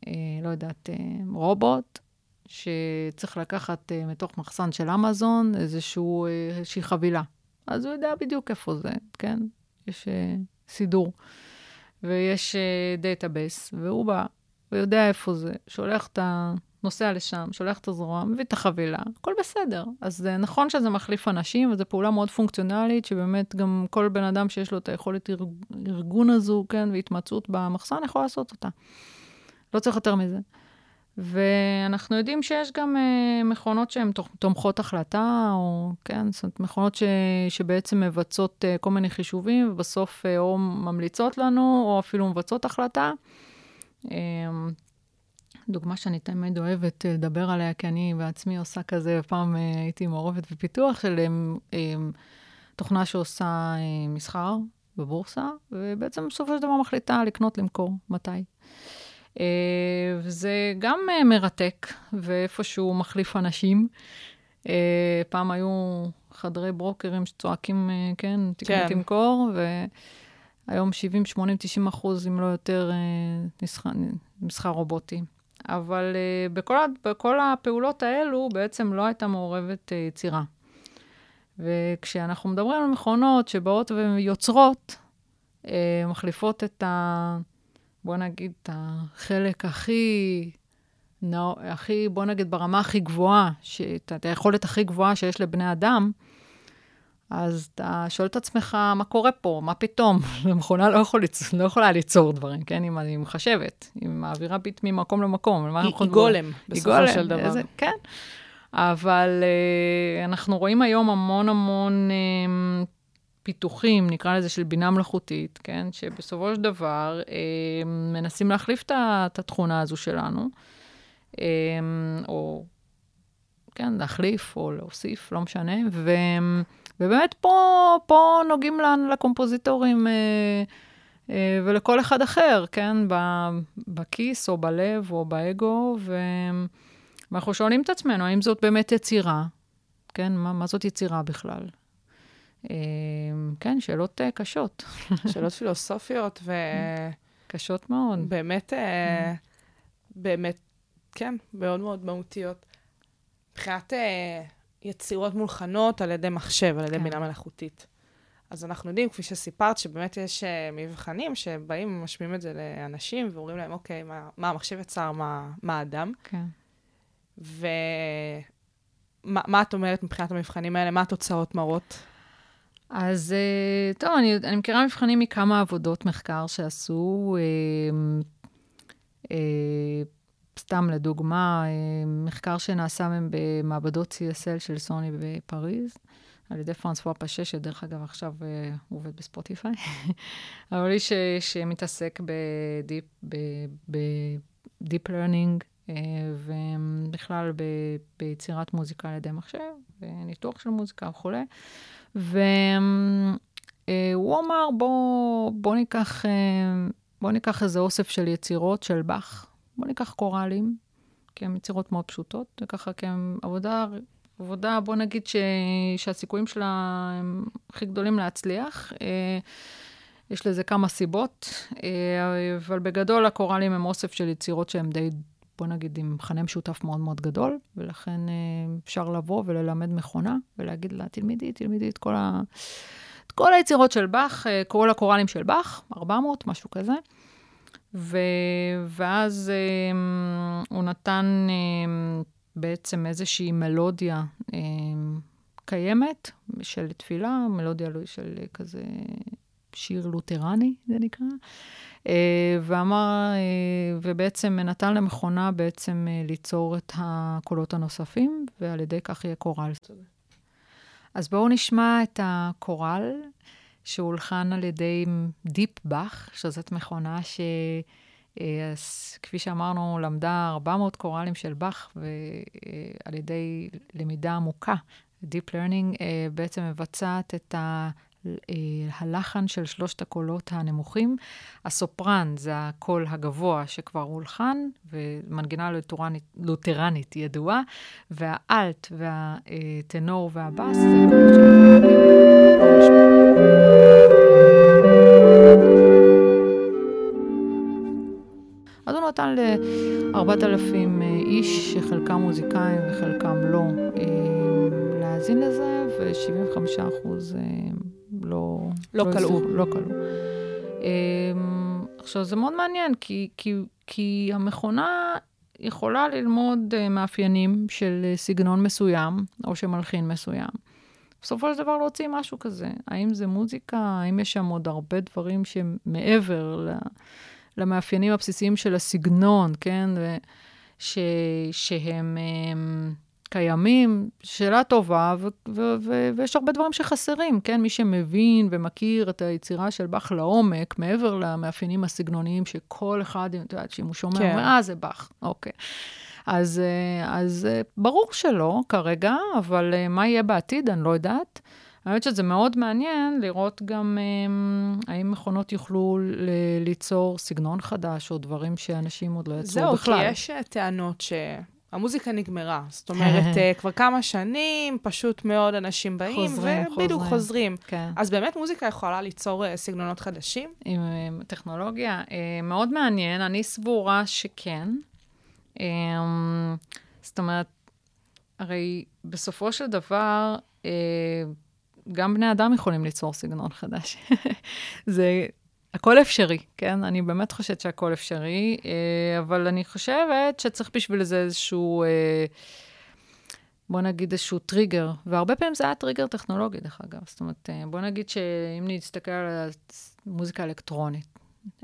אה, לא יודעת, אה, רובוט, שצריך לקחת אה, מתוך מחסן של אמזון איזשהו, אה, איזושהי חבילה. אז הוא יודע בדיוק איפה זה, כן? יש אה, סידור, ויש database, והוא בא, ויודע איפה זה, שולח את ה... נוסע לשם, שולח את הזרוע, מביא את החבילה, הכל בסדר. אז זה נכון שזה מחליף אנשים, וזו פעולה מאוד פונקציונלית, שבאמת גם כל בן אדם שיש לו את היכולת ארג- ארגון הזו, כן, והתמצאות במחסן, יכול לעשות אותה. לא צריך יותר מזה. ואנחנו יודעים שיש גם uh, מכונות שהן תומכות החלטה, או כן, זאת אומרת, מכונות ש, שבעצם מבצעות uh, כל מיני חישובים, ובסוף uh, או ממליצות לנו, או אפילו מבצעות החלטה. Um, דוגמה שאני תמיד אוהבת אה, לדבר עליה, כי אני בעצמי עושה כזה, פעם uh, הייתי מעורבת בפיתוח של um, תוכנה שעושה מסחר בבורסה, ובעצם בסופו של דבר מחליטה לקנות, למכור, מתי. וזה גם מרתק, ואיפשהו מחליף אנשים. פעם היו חדרי ברוקרים שצועקים, כן, תקנה כן. תמכור, והיום 70, 80, 90 אחוז, אם לא יותר, מסחר רובוטי. אבל uh, בכל, בכל הפעולות האלו בעצם לא הייתה מעורבת uh, יצירה. וכשאנחנו מדברים על מכונות שבאות ויוצרות, uh, מחליפות את ה... בוא נגיד, את החלק הכי, הכי, בוא נגיד, ברמה הכי גבוהה, את היכולת הכי גבוהה שיש לבני אדם, אז אתה שואל את עצמך, מה קורה פה? מה פתאום? המכונה לא, יכול ליצ... לא יכולה ליצור דברים, כן? אם היא מחשבת, היא מעבירה ביט ממקום למקום. היא היא? גולם, היא בסופו גולם, של דבר. איזה, כן. אבל uh, אנחנו רואים היום המון המון uh, פיתוחים, נקרא לזה, של בינה מלאכותית, כן? שבסופו של דבר uh, מנסים להחליף את התכונה הזו שלנו, uh, או, כן, להחליף או להוסיף, לא משנה. ו, ובאמת פה, פה נוגעים לנו, לקומפוזיטורים uh, uh, ולכל אחד אחר, כן? בכיס או בלב או באגו, ו... ואנחנו שואלים את עצמנו, האם זאת באמת יצירה? כן, מה, מה זאת יצירה בכלל? אה, כן, שאלות אה, קשות, שאלות פילוסופיות, קשות מאוד. ובאמת, אה, באמת, כן, מאוד מאוד מהותיות. מבחינת אה, יצירות מולחנות על ידי מחשב, על ידי כן. בינה מלאכותית. אז אנחנו יודעים, כפי שסיפרת, שבאמת יש אה, מבחנים שבאים ומשמיעים את זה לאנשים ואומרים להם, אוקיי, מה, מה המחשב יצר, מה, מה האדם? כן. ומה מה את אומרת מבחינת המבחנים האלה? מה התוצאות מראות? אז אה, טוב, אני, אני מכירה מבחנים מכמה עבודות מחקר שעשו. אה, אה, סתם לדוגמה, אה, מחקר שנעשה מהם במעבדות CSL של סוני בפריז, על ידי פרנסואה פאשה, שדרך אגב עכשיו אה, הוא עובד בספוטיפיי, אבל איש ש- שמתעסק ב deep learning, אה, ובכלל ביצירת מוזיקה על ידי מחשב, וניתוח של מוזיקה וכולי. והוא אמר, בוא, בוא, ניקח, אה, בוא ניקח איזה אוסף של יצירות של באך, בוא ניקח קוראלים, כי הן יצירות מאוד פשוטות, וככה כעבודה, עבודה, בוא נגיד ש, שהסיכויים שלה הם הכי גדולים להצליח. אה, יש לזה כמה סיבות, אה, אבל בגדול הקוראלים הם אוסף של יצירות שהן די, בוא נגיד, עם מכנה משותף מאוד מאוד גדול, ולכן אה, אפשר לבוא וללמד מכונה ולהגיד לה, תלמדי, תלמדי את כל, ה... את כל היצירות של באך, כל הקוראלים של באך, 400, משהו כזה. ו... ואז um, הוא נתן um, בעצם איזושהי מלודיה um, קיימת של תפילה, מלודיה של כזה שיר לותרני, זה נקרא. Uh, ואמר, uh, ובעצם נתן למכונה בעצם uh, ליצור את הקולות הנוספים, ועל ידי כך יהיה קורל. אז בואו נשמע את הקורל, שהולחן על ידי דיפ באך, שזאת מכונה שכפי שאמרנו, למדה 400 קורלים של באך, ועל ידי למידה עמוקה, Deep Learning בעצם מבצעת את ה... הלחן של שלושת הקולות הנמוכים. הסופרן זה הקול הגבוה שכבר הולחן, ומנגינה לותרנית, לותרנית ידועה, והאלט והטנור והבאס זה הקולות אז הוא נתן ל-4,000 איש, שחלקם מוזיקאים וחלקם לא, להאזין לזה, ו-75 אחוז לא... לא כלאו. לא כלאו. עכשיו, זה מאוד מעניין, כי, כי, כי המכונה יכולה ללמוד מאפיינים של סגנון מסוים, או של מלחין מסוים. בסופו של דבר להוציא משהו כזה. האם זה מוזיקה? האם יש שם עוד הרבה דברים שמעבר למאפיינים הבסיסיים של הסגנון, כן? ש, שהם הם, קיימים? שאלה טובה, ו, ו, ו, ויש הרבה דברים שחסרים, כן? מי שמבין ומכיר את היצירה של באך לעומק, מעבר למאפיינים הסגנוניים שכל אחד, את יודעת, שאם הוא שומע, כן. אומר, אה, זה באך, אוקיי. אז, אז ברור שלא כרגע, אבל מה יהיה בעתיד, אני לא יודעת. האמת שזה מאוד מעניין לראות גם האם מכונות יוכלו ליצור סגנון חדש, או דברים שאנשים עוד לא יצרו זהו, בכלל. זהו, כי יש טענות שהמוזיקה נגמרה. זאת אומרת, כבר כמה שנים, פשוט מאוד אנשים באים, חוזרים, ובדיוק חוזרים. חוזרים. כן. אז באמת מוזיקה יכולה ליצור סגנונות חדשים? עם טכנולוגיה. מאוד מעניין, אני סבורה שכן. זאת אומרת, הרי בסופו של דבר, גם בני אדם יכולים ליצור סגנון חדש. זה, הכל אפשרי, כן? אני באמת חושבת שהכל אפשרי, אבל אני חושבת שצריך בשביל זה איזשהו, בוא נגיד איזשהו טריגר, והרבה פעמים זה היה טריגר טכנולוגי, דרך אגב. זאת אומרת, בוא נגיד שאם נסתכל על מוזיקה אלקטרונית,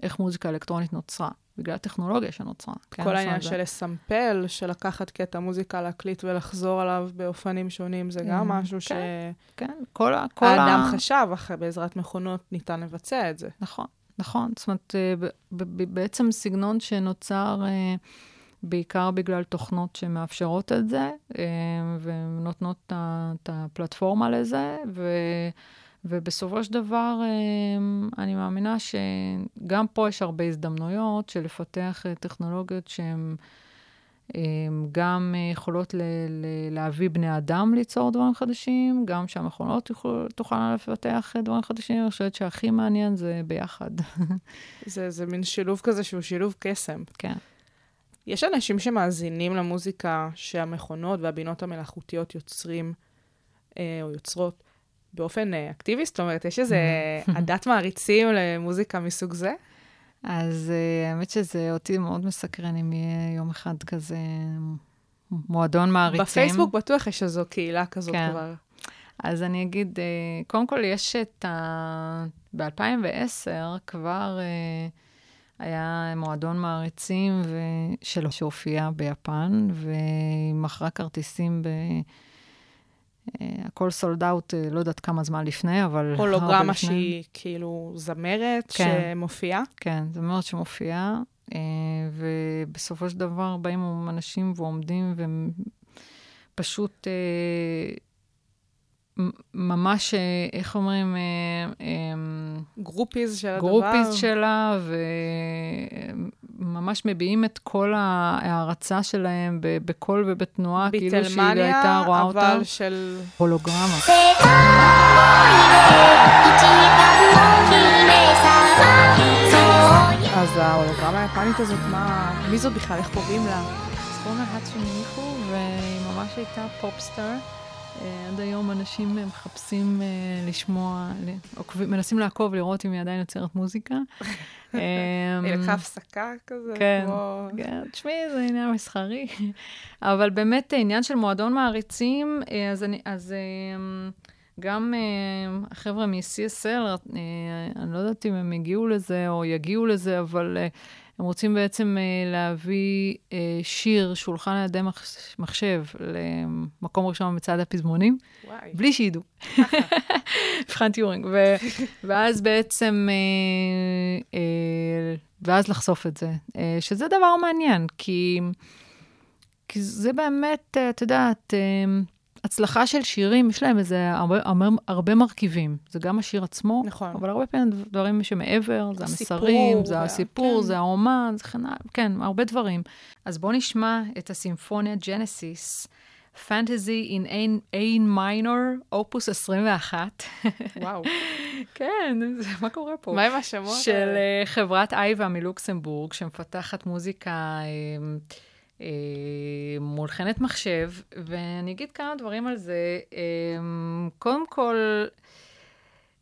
איך מוזיקה אלקטרונית נוצרה? בגלל הטכנולוגיה שנוצרה. כן, כל העניין של לסמפל, של לקחת קטע מוזיקה, להקליט ולחזור עליו באופנים שונים, זה גם משהו ש... כן, כל ה... כל האדם חשב, אך בעזרת מכונות ניתן לבצע את זה. נכון, נכון. זאת אומרת, בעצם סגנון שנוצר בעיקר בגלל תוכנות שמאפשרות את זה, ונותנות את הפלטפורמה לזה, ו... ובסופו של דבר, אני מאמינה שגם פה יש הרבה הזדמנויות של לפתח טכנולוגיות שהן גם יכולות ל- ל- להביא בני אדם ליצור דברים חדשים, גם שהמכונות תוכלנה לפתח דברים חדשים. אני חושבת שהכי מעניין זה ביחד. זה, זה מין שילוב כזה שהוא שילוב קסם. כן. יש אנשים שמאזינים למוזיקה שהמכונות והבינות המלאכותיות יוצרים או יוצרות. באופן אקטיבי? זאת אומרת, יש איזה עדת מעריצים למוזיקה מסוג זה? אז uh, האמת שזה אותי מאוד מסקרן אם יהיה יום אחד כזה מועדון מעריצים. בפייסבוק בטוח יש איזו קהילה כזאת כן. כבר. אז אני אגיד, uh, קודם כל יש את ה... ב-2010 כבר uh, היה מועדון מעריצים ו... שלו שהופיע ביפן, והיא מכרה כרטיסים ב... הכל סולד אאוט, לא יודעת כמה זמן לפני, אבל... הולוגרמה שהיא כאילו זמרת כן, שמופיעה? כן, זמרת שמופיעה, ובסופו של דבר באים אנשים ועומדים ופשוט ממש, איך אומרים? groupies של הדבר. groupies שלה, וממש מביעים את כל ההערצה שלהם בקול ובתנועה, כאילו שהיא הייתה רואה אותה. ביטלמניה, אבל של... הולוגרמה. אז ההולוגרמה היפנית הזאת, מה... מי זאת בכלל? איך קוראים לה? אז קוראים לה האצ'ו מיקו, והיא ממש הייתה פופסטאר. אה, עד היום אנשים אה, מחפשים אה, לשמוע, מנסים לעקוב, לראות אם היא עדיין יוצרת מוזיקה. אמ, היא לקחה הפסקה כזה, כן. כמו... כן, תשמעי, זה עניין מסחרי. אבל באמת, עניין של מועדון מעריצים, אז, אני, אז אה, גם החבר'ה מ-CSL, אני לא יודעת אם הם הגיעו לזה או יגיעו לזה, אבל הם רוצים בעצם אה, להביא אה, שיר, שולחן על ידי מחש- מחשב, למקום ראשון במצעד הפזמונים, וואי. בלי שידעו. מבחן טיורינג. ו- ואז בעצם, אה, ואז לחשוף את זה, שזה דבר מעניין, כי, כי זה באמת, את יודעת, הצלחה של שירים, יש להם איזה הרבה, הרבה, הרבה מרכיבים. זה גם השיר עצמו, נכון. אבל הרבה פעמים דברים שמעבר, זה הסיפור המסרים, זה וה- הסיפור, כן. זה האומן, זה כן, כן, הרבה דברים. אז בואו נשמע את הסימפוניה ג'נסיס, פנטזי in A- A minor, אופוס 21. וואו. כן, זה- מה קורה פה? מה עם השמות של? אה, חברת אייבה מלוקסמבורג, שמפתחת מוזיקה אה, מולחנת מחשב, ואני אגיד כמה דברים על זה. אה, קודם כל,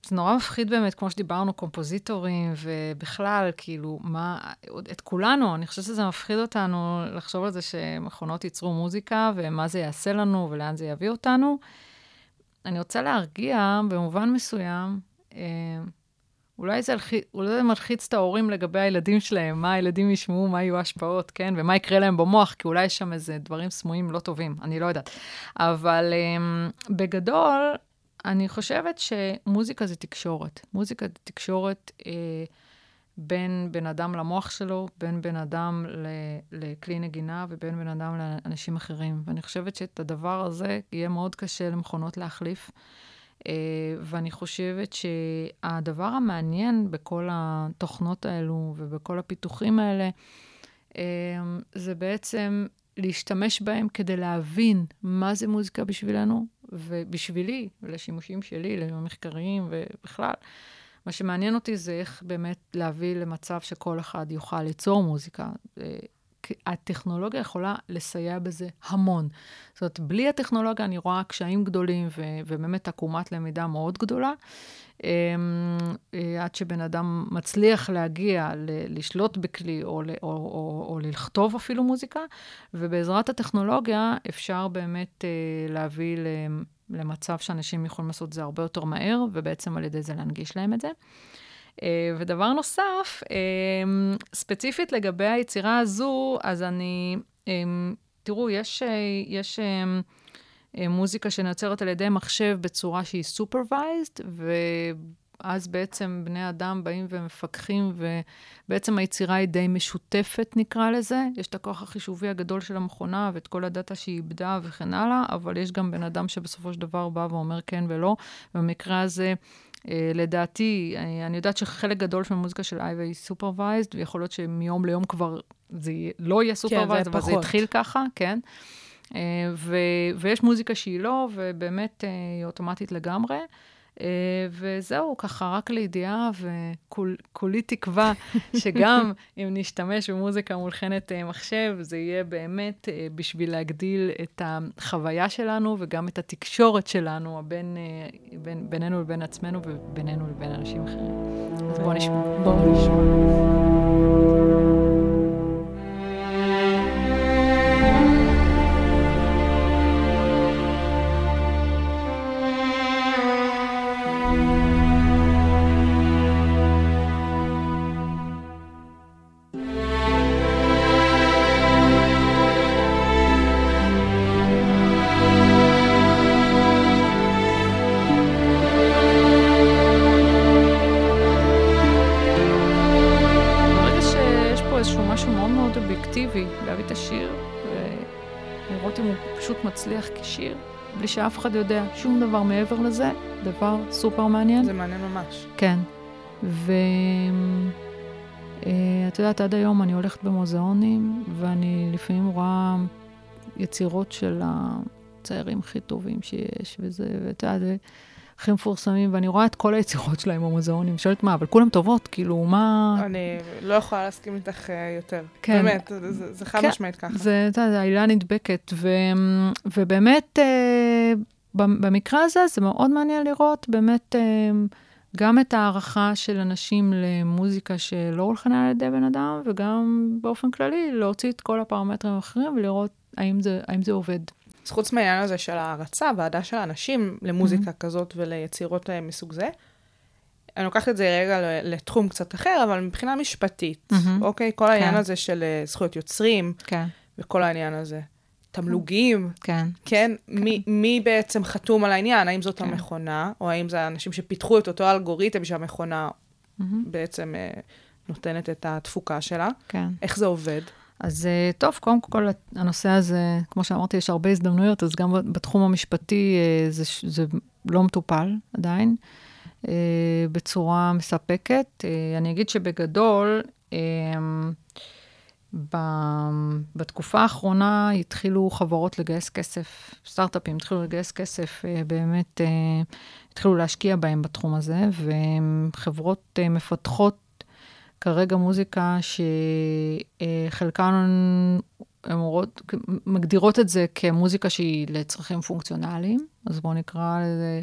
זה נורא מפחיד באמת, כמו שדיברנו, קומפוזיטורים, ובכלל, כאילו, מה, את כולנו, אני חושבת שזה מפחיד אותנו לחשוב על זה שמכונות ייצרו מוזיקה, ומה זה יעשה לנו, ולאן זה יביא אותנו. אני רוצה להרגיע, במובן מסוים, אה, אולי זה, אולי זה מלחיץ את ההורים לגבי הילדים שלהם, מה הילדים ישמעו, מה יהיו ההשפעות, כן? ומה יקרה להם במוח, כי אולי יש שם איזה דברים סמויים לא טובים, אני לא יודעת. אבל um, בגדול, אני חושבת שמוזיקה זה תקשורת. מוזיקה זה תקשורת אה, בין בן אדם למוח שלו, בין בן אדם ל- לכלי נגינה ובין בן אדם לאנשים אחרים. ואני חושבת שאת הדבר הזה יהיה מאוד קשה למכונות להחליף. Uh, ואני חושבת שהדבר המעניין בכל התוכנות האלו ובכל הפיתוחים האלה, uh, זה בעצם להשתמש בהם כדי להבין מה זה מוזיקה בשבילנו, ובשבילי, לשימושים שלי, למחקריים ובכלל. מה שמעניין אותי זה איך באמת להביא למצב שכל אחד יוכל ליצור מוזיקה. הטכנולוגיה יכולה לסייע בזה המון. זאת אומרת, בלי הטכנולוגיה אני רואה קשיים גדולים ו- ובאמת עקומת למידה מאוד גדולה. אמ, אה, עד שבן אדם מצליח להגיע, ל- לשלוט בכלי או, ל- או, או, או לכתוב אפילו מוזיקה, ובעזרת הטכנולוגיה אפשר באמת אה, להביא למצב שאנשים יכולים לעשות את זה הרבה יותר מהר, ובעצם על ידי זה להנגיש להם את זה. אה, ודבר נוסף, אה, ספציפית לגבי היצירה הזו, אז אני, אה, תראו, יש, יש מוזיקה שנוצרת על ידי מחשב בצורה שהיא supervised, ואז בעצם בני אדם באים ומפקחים, ובעצם היצירה היא די משותפת, נקרא לזה. יש את הכוח החישובי הגדול של המכונה ואת כל הדאטה שהיא עיבדה וכן הלאה, אבל יש גם בן אדם שבסופו של דבר בא ואומר כן ולא. במקרה הזה, לדעתי, אני, אני יודעת שחלק גדול של המוזיקה של אייבה היא supervised, ויכול להיות שמיום ליום כבר זה לא יהיה supervised, אבל זה. התחיל ככה, כן. אה, ו, ויש מוזיקה שהיא לא, ובאמת אה, היא אוטומטית לגמרי. אה, וזהו, ככה רק לידיעה, וכולי תקווה שגם אם נשתמש במוזיקה מולחנת אה, מחשב, זה יהיה באמת אה, בשביל להגדיל את החוויה שלנו וגם את התקשורת שלנו, הבין, בין, בינינו לבין עצמנו ובינינו לבין אנשים אחרים. אז בואו נשמע. בואו נשמע. אחד יודע שום דבר מעבר לזה, דבר סופר מעניין. זה מעניין ממש. כן. ואת יודעת, עד היום אני הולכת במוזיאונים, ואני לפעמים רואה יצירות של הציירים הכי טובים שיש, וזה, ואת יודעת, זה הכי מפורסמים, ואני רואה את כל היצירות שלהם במוזיאונים, שואלת מה, אבל כולם טובות, כאילו, מה... אני לא יכולה להסכים איתך אה, יותר. כן. באמת, זה- זה חד כן, משמעית ככה. זה, אתה יודע, העילה נדבקת, ו, ובאמת, אה, במקרה הזה זה מאוד מעניין לראות באמת אה, גם את הערכה של אנשים למוזיקה שלא הולחנה על ידי בן אדם, וגם באופן כללי להוציא את כל הפרמטרים האחרים ולראות האם זה, האם זה עובד. אז חוץ מהעניין הזה של הערצה והעדה של האנשים למוזיקה mm-hmm. כזאת וליצירות אה, מסוג זה, אני לוקחת את זה רגע לתחום קצת אחר, אבל מבחינה משפטית, mm-hmm. אוקיי? כל העניין כן. הזה של אה, זכויות יוצרים, כן. וכל העניין הזה. תמלוגים, כן. כן? כן. מי, מי בעצם חתום על העניין? האם זאת כן. המכונה, או האם זה האנשים שפיתחו את אותו אלגוריתם שהמכונה mm-hmm. בעצם אה, נותנת את התפוקה שלה? כן. איך זה עובד? אז אה, טוב, קודם כל, הנושא הזה, כמו שאמרתי, יש הרבה הזדמנויות, אז גם בתחום המשפטי אה, זה, זה לא מטופל עדיין בצורה מספקת. אני אגיד שבגדול, בתקופה האחרונה התחילו חברות לגייס כסף, סטארט-אפים התחילו לגייס כסף, באמת התחילו להשקיע בהם בתחום הזה, וחברות מפתחות כרגע מוזיקה שחלקן אומרות, מגדירות את זה כמוזיקה שהיא לצרכים פונקציונליים, אז בואו נקרא לזה...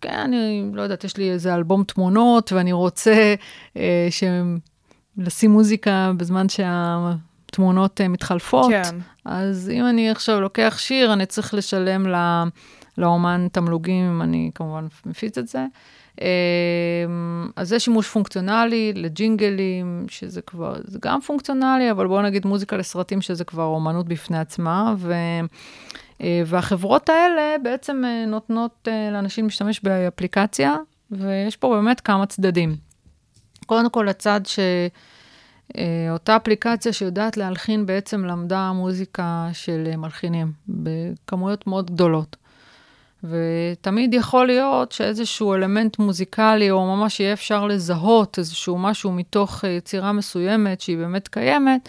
כן, אני לא יודעת, יש לי איזה אלבום תמונות, ואני רוצה אה, ש... לשים מוזיקה בזמן שהתמונות אה, מתחלפות. כן. אז אם אני עכשיו לוקח שיר, אני צריך לשלם לא, לאומן תמלוגים, אם אני כמובן מפיץ את זה. אמ, אז זה שימוש פונקציונלי לג'ינגלים, שזה כבר, זה גם פונקציונלי, אבל בואו נגיד מוזיקה לסרטים, שזה כבר אומנות בפני עצמה, ו... אה, והחברות האלה בעצם אה, נותנות לאנשים להשתמש באפליקציה, ויש פה באמת כמה צדדים. קודם כל, הצד שאותה אפליקציה שיודעת להלחין בעצם למדה מוזיקה של מלחינים בכמויות מאוד גדולות. ותמיד יכול להיות שאיזשהו אלמנט מוזיקלי, או ממש יהיה אפשר לזהות איזשהו משהו מתוך יצירה מסוימת שהיא באמת קיימת,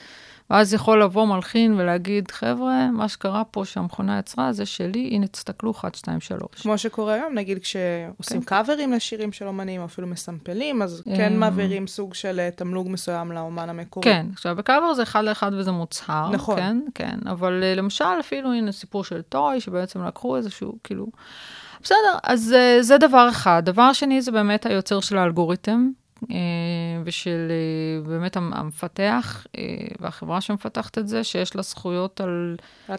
ואז יכול לבוא מלחין ולהגיד, חבר'ה, מה שקרה פה שהמכונה יצרה, זה שלי, הנה, תסתכלו, 1, 2, 3. כמו שקורה היום, נגיד כשעושים כן. קאברים לשירים של אומנים, או אפילו מסמפלים, אז כן אמ. מעבירים סוג של אה, תמלוג מסוים לאומן המקורי. כן, עכשיו, בקאבר זה אחד לאחד וזה מוצהר. נכון. כן, כן, אבל אה, למשל, אפילו, הנה, סיפור של טוי, שבעצם לקחו איזשהו, כאילו... בסדר, אז אה, זה דבר אחד. דבר שני זה באמת היוצר של האלגוריתם. אה, ושל אה, באמת המפתח אה, והחברה שמפתחת את זה, שיש לה זכויות על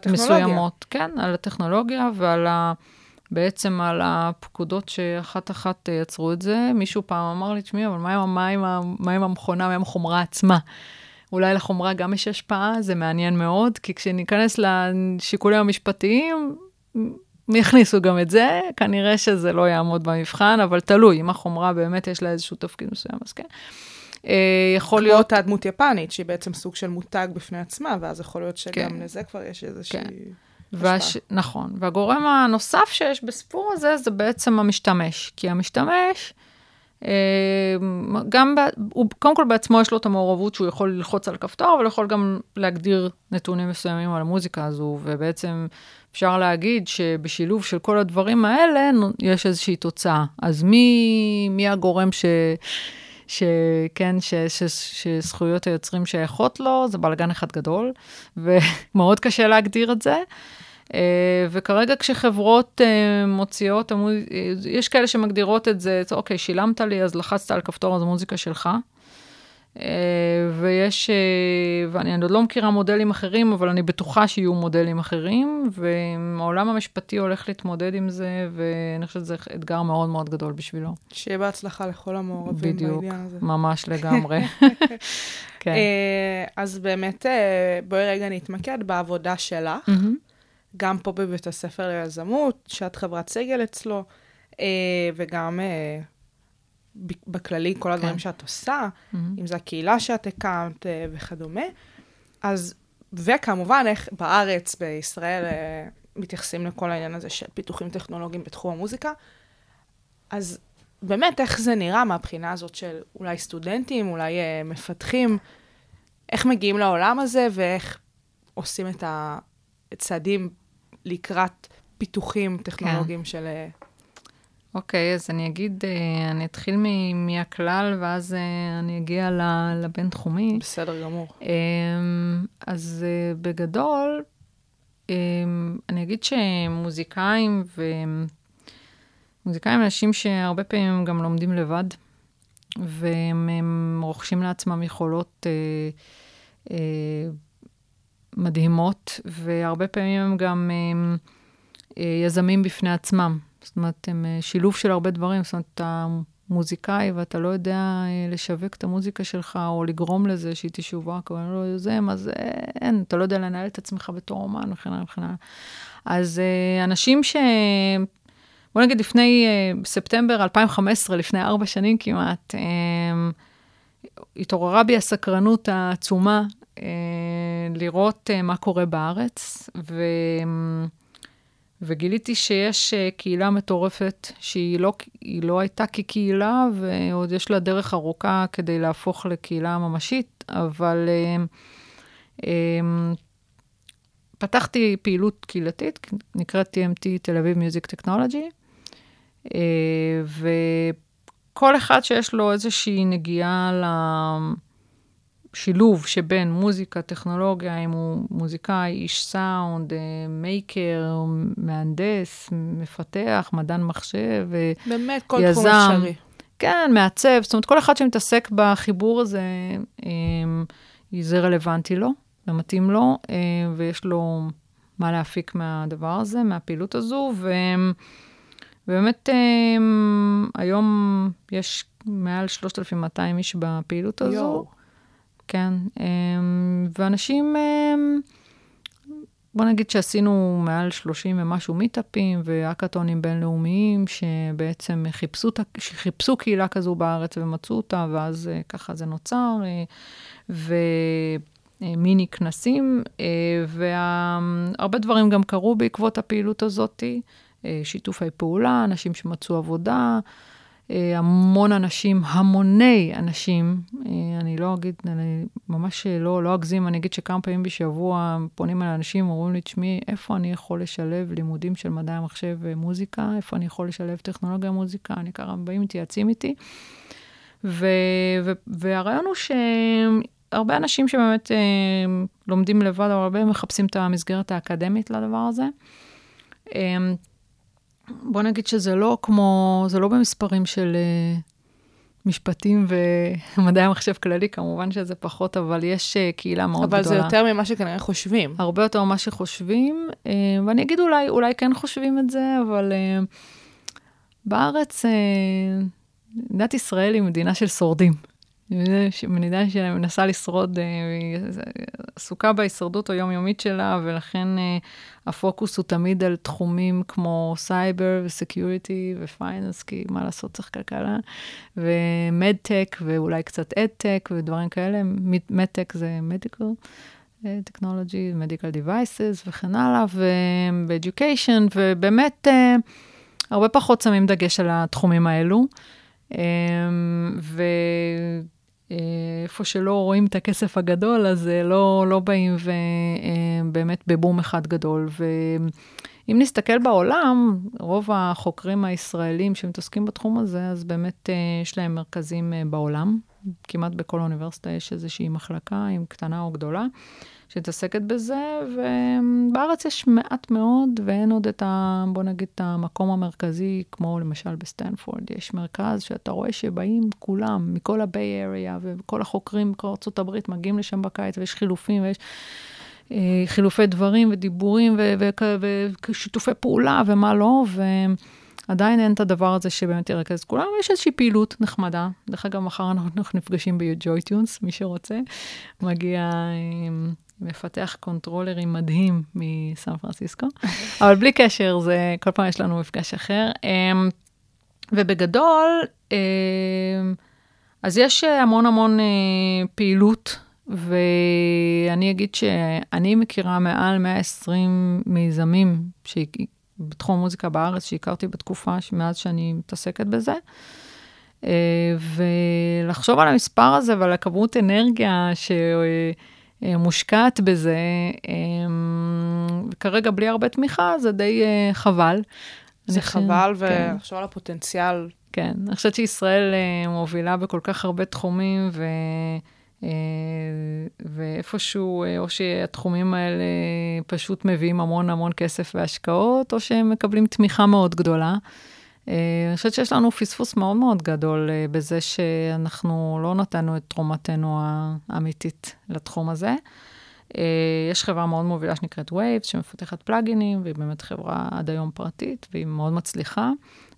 מסוימות. כן, על הטכנולוגיה ועל ה... בעצם על הפקודות שאחת-אחת יצרו את זה. מישהו פעם אמר לי, תשמעי, אבל מה עם, מה, עם, מה עם המכונה, מה עם החומרה עצמה? אולי לחומרה גם יש השפעה, זה מעניין מאוד, כי כשניכנס לשיקולים המשפטיים, יכניסו גם את זה, כנראה שזה לא יעמוד במבחן, אבל תלוי, אם החומרה באמת יש לה איזשהו תפקיד מסוים, אז כן. אה, יכול להיות... כמו אותה דמות יפנית, שהיא בעצם סוג של מותג בפני עצמה, ואז יכול להיות שגם כן. לזה כבר יש איזושהי... כן. והש... נכון. והגורם הנוסף שיש בסיפור הזה, זה בעצם המשתמש. כי המשתמש, אה, גם, ב... הוא קודם כל בעצמו יש לו את המעורבות שהוא יכול ללחוץ על כפתור, אבל יכול גם להגדיר נתונים מסוימים על המוזיקה הזו, ובעצם אפשר להגיד שבשילוב של כל הדברים האלה יש איזושהי תוצאה. אז מי, מי הגורם ש... שכן, ש, ש, שזכויות היוצרים שייכות לו, זה בלאגן אחד גדול, ומאוד קשה להגדיר את זה. אה, וכרגע כשחברות אה, מוציאות, יש כאלה שמגדירות את זה, אוקיי, שילמת לי, אז לחצת על כפתור, אז המוזיקה שלך. אה, ויש, אה, ואני עוד לא מכירה מודלים אחרים, אבל אני בטוחה שיהיו מודלים אחרים, והעולם המשפטי הולך להתמודד עם זה, ואני חושבת שזה אתגר מאוד מאוד גדול בשבילו. שיהיה בהצלחה לכל המעורבים בעניין הזה. בדיוק, ממש לגמרי. כן. אה, אז באמת, בואי רגע נתמקד בעבודה שלך, גם פה בבית הספר ליזמות, שאת חברת סגל אצלו, וגם בכללי, כל הדברים כן. שאת עושה, mm-hmm. אם זו הקהילה שאת הקמת אה, וכדומה. אז, וכמובן, איך בארץ, בישראל, אה, מתייחסים לכל העניין הזה של פיתוחים טכנולוגיים בתחום המוזיקה. אז באמת, איך זה נראה מהבחינה הזאת של אולי סטודנטים, אולי אה, מפתחים, איך מגיעים לעולם הזה ואיך עושים את הצעדים לקראת פיתוחים טכנולוגיים כן. של אוקיי, אז אני אגיד, אה, אני אתחיל מהכלל, ואז אה, אני אגיע לבינתחומי. בסדר גמור. אמ, אז אה, בגדול, אני אגיד שמוזיקאים ו... מוזיקאים אנשים שהרבה פעמים הם גם לומדים לבד, והם הם רוכשים לעצמם יכולות אה, אה, מדהימות, והרבה פעמים הם גם אה, אה, יזמים בפני עצמם. זאת אומרת, הם אה, שילוב של הרבה דברים. זאת אומרת, אתה מוזיקאי ואתה לא יודע אה, לשווק את המוזיקה שלך, או לגרום לזה שהיא תשווק, או לא יוזם, אז אה, אין, אתה לא יודע לנהל את עצמך בתור אומן וכן הלאה וכן הלאה. אז אנשים ש... בוא נגיד לפני ספטמבר 2015, לפני ארבע שנים כמעט, התעוררה בי הסקרנות העצומה לראות מה קורה בארץ, ו, וגיליתי שיש uh, קהילה מטורפת שהיא לא, לא הייתה כקהילה, ועוד יש לה דרך ארוכה כדי להפוך לקהילה ממשית, אבל uh, um, פתחתי פעילות קהילתית, נקראת TMT, תל אביב מיוזיק טכנולוגי. אה, וכל אחד שיש לו איזושהי נגיעה לשילוב שבין מוזיקה, טכנולוגיה, אם הוא מוזיקאי, איש סאונד, אה, מייקר, מהנדס, מפתח, מדען מחשב, באמת, כל יזם. תחום אפשרי. כן, מעצב, זאת אומרת, כל אחד שמתעסק בחיבור הזה, אה, זה רלוונטי לו, זה מתאים לו, ויש לו מה להפיק מהדבר הזה, מהפעילות הזו, והם... ובאמת, אמ, היום יש מעל 3,200 איש בפעילות הזו. יואו. כן, אמ, ואנשים, אמ, בוא נגיד שעשינו מעל 30 ומשהו מיטאפים והאקתונים בינלאומיים, שבעצם חיפשו, חיפשו קהילה כזו בארץ ומצאו אותה, ואז אה, ככה זה נוצר. אה, ומיני כנסים, אה, והרבה דברים גם קרו בעקבות הפעילות הזאתי. שיתופי פעולה, אנשים שמצאו עבודה, המון אנשים, המוני אנשים, אה, אני לא אגיד, אני ממש לא, לא אגזים, אני אגיד שכמה פעמים בשבוע פונים אל אנשים, אומרים לי, תשמעי, איפה אני יכול לשלב לימודים של מדעי המחשב ומוזיקה? איפה אני יכול לשלב טכנולוגיה ומוזיקה? אני ככה, באים, מתייעצים איתי. ו, ו, והרעיון הוא שהרבה אנשים שבאמת אה, לומדים לבד, אבל הרבה מחפשים את המסגרת האקדמית לדבר הזה. אה, בוא נגיד שזה לא כמו, זה לא במספרים של uh, משפטים ומדעי המחשב כללי, כמובן שזה פחות, אבל יש uh, קהילה מאוד אבל גדולה. אבל זה יותר ממה שכנראה חושבים. הרבה יותר ממה שחושבים, uh, ואני אגיד אולי, אולי כן חושבים את זה, אבל בארץ, מדינת ישראל היא מדינה של שורדים. מדינה שמנסה לשרוד, היא עסוקה בהישרדות היומיומית שלה, ולכן הפוקוס הוא תמיד על תחומים כמו סייבר ו security ו finance, כי מה לעשות, צריך כלכלה, ו MedTech ואולי קצת EdTech ודברים כאלה. MedTech זה medical technology, medical devices וכן הלאה, ו-education, ובאמת uh, הרבה פחות שמים דגש על התחומים האלו. Um. איפה שלא רואים את הכסף הגדול, אז לא, לא באים ובאמת בבום אחד גדול. ואם נסתכל בעולם, רוב החוקרים הישראלים שמתעסקים בתחום הזה, אז באמת יש להם מרכזים בעולם. כמעט בכל אוניברסיטה יש איזושהי מחלקה, אם קטנה או גדולה. שמתעסקת בזה, ובארץ יש מעט מאוד, ואין עוד את ה... בוא נגיד, את המקום המרכזי, כמו למשל בסטנפורד. יש מרכז שאתה רואה שבאים כולם, מכל ה Bay Area, וכל החוקרים מכל ארה"ב מגיעים לשם בקיץ, ויש חילופים, ויש... אה, חילופי דברים ודיבורים ושיתופי פעולה ומה לא, ועדיין אין את הדבר הזה שבאמת ירכז את כולם, יש איזושהי פעילות נחמדה. דרך אגב, מחר אנחנו נפגשים ב-Joy מי שרוצה. מגיע מפתח קונטרולרים מדהים מסן פרנסיסקו, אבל בלי קשר, זה, כל פעם יש לנו מפגש אחר. אמ, ובגדול, אמ, אז יש המון המון אה, פעילות, ואני אגיד שאני מכירה מעל 120 מיזמים בתחום המוזיקה בארץ שהכרתי בתקופה מאז שאני מתעסקת בזה. אה, ולחשוב על המספר הזה ועל הכמות אנרגיה ש... אה, מושקעת בזה, וכרגע בלי הרבה תמיכה, זה די אה, חבל. זה חבל, ולחשוב על הפוטנציאל. כן, אני חושבת שישראל אה, מובילה בכל כך הרבה תחומים, אה, ואיפשהו, אה, או שהתחומים האלה פשוט מביאים המון המון כסף והשקעות, או שהם מקבלים תמיכה מאוד גדולה. אה, אני חושבת שיש לנו פספוס מאוד מאוד גדול אה, בזה שאנחנו לא נתנו את תרומתנו האמיתית לתחום הזה. אה, יש חברה מאוד מובילה שנקראת Waves, שמפתחת פלאגינים, והיא באמת חברה עד היום פרטית, והיא מאוד מצליחה.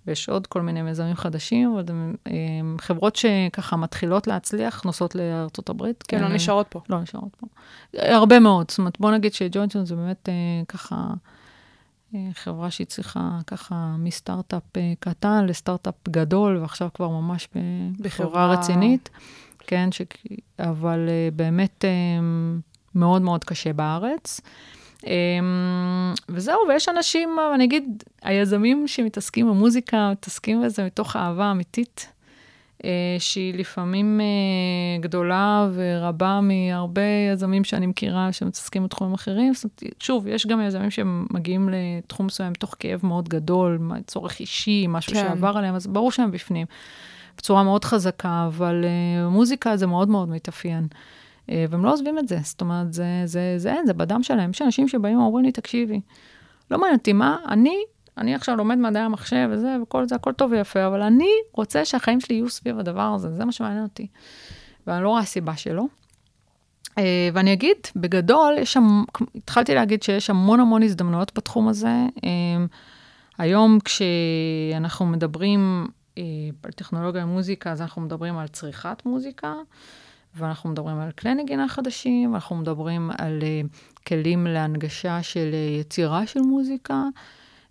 ויש עוד כל מיני מיזמים חדשים, אבל הן חברות שככה מתחילות להצליח, נוסעות לארצות הברית. כן, לא נשארות פה. לא נשארות פה. הרבה מאוד. זאת אומרת, בוא נגיד שג'וינג'ון זה באמת ככה... חברה שהיא צריכה ככה מסטארט-אפ קטן לסטארט-אפ גדול, ועכשיו כבר ממש בחברה רצינית. כן, ש... אבל באמת מאוד מאוד קשה בארץ. וזהו, ויש אנשים, אני אגיד, היזמים שמתעסקים במוזיקה, מתעסקים בזה מתוך אהבה אמיתית. אה, שהיא לפעמים אה, גדולה ורבה מהרבה יזמים שאני מכירה שמתעסקים בתחומים אחרים. זאת אומרת, שוב, יש גם יזמים שמגיעים לתחום מסוים מתוך כאב מאוד גדול, צורך אישי, משהו כן. שעבר עליהם, אז ברור שהם בפנים. בצורה מאוד חזקה, אבל uh, מוזיקה זה מאוד מאוד מתאפיין. Uh, והם לא עוזבים את זה, זאת אומרת, זה, זה, זה זה בדם שלהם. יש אנשים שבאים ואומרים לי, תקשיבי, לא מעניין אותי מה, אני אני עכשיו לומד מדעי המחשב וזה, וכל זה, הכל טוב ויפה, אבל אני רוצה שהחיים שלי יהיו סביב הדבר הזה, זה מה שמעניין אותי. ואני לא רואה סיבה שלא. אה, ואני אגיד, בגדול, יש שם, התחלתי להגיד שיש המון המון הזדמנויות בתחום הזה. אה, היום כשאנחנו מדברים אה, על טכנולוגיה ומוזיקה, אז אנחנו מדברים על צריכת מוזיקה, ואנחנו מדברים על כלי נגינה חדשים, אנחנו מדברים על כלים להנגשה של יצירה של מוזיקה.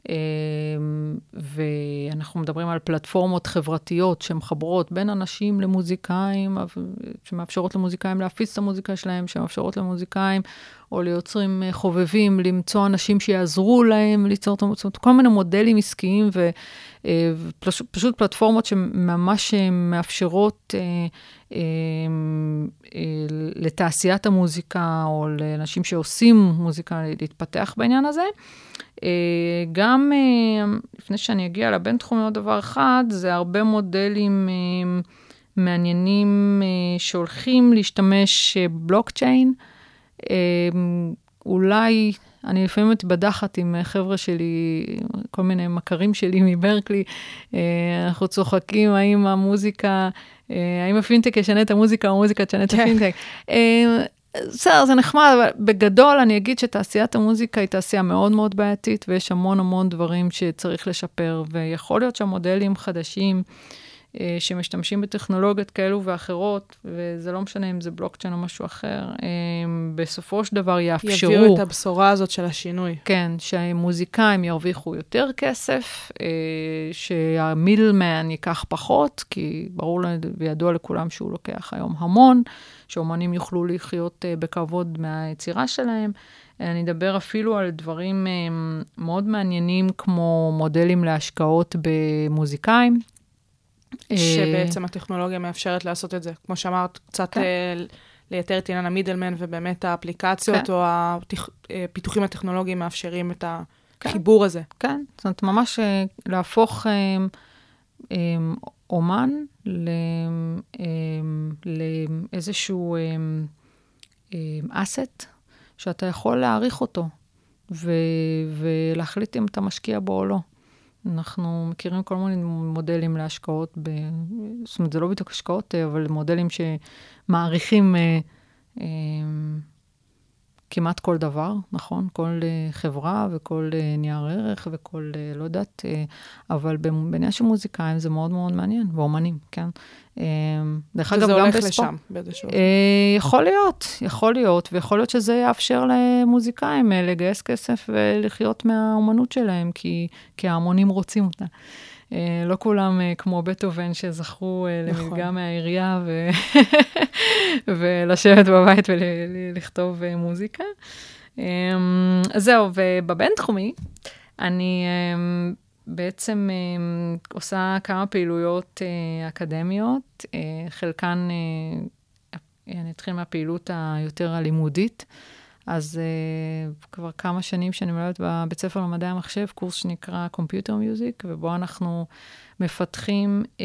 אמ, ואנחנו מדברים על פלטפורמות חברתיות שמחברות בין אנשים למוזיקאים, שמאפשרות למוזיקאים להפיץ את המוזיקה שלהם, שמאפשרות למוזיקאים או ליוצרים אה, חובבים למצוא אנשים שיעזרו להם ליצור את המוזיקה, כל מיני מודלים עסקיים ופשוט אה, פלטפורמות שממש אה, מאפשרות לתעשיית המוזיקה או לאנשים שעושים מוזיקה להתפתח בעניין הזה. גם לפני שאני אגיע לבינתחומי עוד דבר אחד, זה הרבה מודלים מעניינים שהולכים להשתמש בבלוקצ'יין. אולי, אני לפעמים מתבדחת עם חבר'ה שלי, כל מיני מכרים שלי מברקלי, אנחנו צוחקים האם המוזיקה, האם הפינטק ישנה את המוזיקה או המוזיקה תשנה את כן. הפינטק. בסדר, זה נחמד, אבל בגדול אני אגיד שתעשיית המוזיקה היא תעשייה מאוד מאוד בעייתית, ויש המון המון דברים שצריך לשפר, ויכול להיות שהמודלים חדשים אה, שמשתמשים בטכנולוגיות כאלו ואחרות, וזה לא משנה אם זה בלוקצ'יין או משהו אחר, אה, בסופו של דבר יאפשרו... יביאו את הבשורה הזאת של השינוי. כן, שהמוזיקאים ירוויחו יותר כסף, אה, שהמילמן ייקח פחות, כי ברור וידוע לכולם שהוא לוקח היום המון. שאומנים יוכלו לחיות בכבוד מהיצירה שלהם. אני אדבר אפילו על דברים מאוד מעניינים, כמו מודלים להשקעות במוזיקאים. שבעצם הטכנולוגיה מאפשרת לעשות את זה. כמו שאמרת, קצת כן. uh, לייתר את עניין המידלמן, ובאמת האפליקציות כן. או הפיתוחים הטכנולוגיים מאפשרים את כן. החיבור כן. הזה. כן, זאת אומרת, ממש להפוך אומן לאיזשהו אסט שאתה יכול להעריך אותו ו- ולהחליט אם אתה משקיע בו או לא. אנחנו מכירים כל מיני מודלים להשקעות, ב... זאת אומרת, זה לא בדיוק השקעות, אבל מודלים שמעריכים אה, אה, כמעט כל דבר, נכון? כל uh, חברה וכל uh, נייר ערך וכל, uh, לא יודעת, אבל בעניין של מוזיקאים זה מאוד מאוד מעניין, ואומנים, כן? Uh, דרך אגב, גם בספורט. וזה הולך לשם באיזשהו... יכול להיות, יכול להיות, ויכול להיות שזה יאפשר למוזיקאים לגייס כסף ולחיות מהאומנות שלהם, כי, כי ההמונים רוצים אותה. אה, לא כולם אה, כמו בטהובן שזכו אה, נכון. למלגה מהעירייה ו... ולשבת בבית ולכתוב מוזיקה. אז זהו, ובבינתחומי, אני בעצם עושה כמה פעילויות אקדמיות, חלקן, אני אתחיל מהפעילות היותר הלימודית. אז uh, כבר כמה שנים שאני מלמדת בבית ספר למדעי המחשב, קורס שנקרא Computer Music, ובו אנחנו מפתחים, um,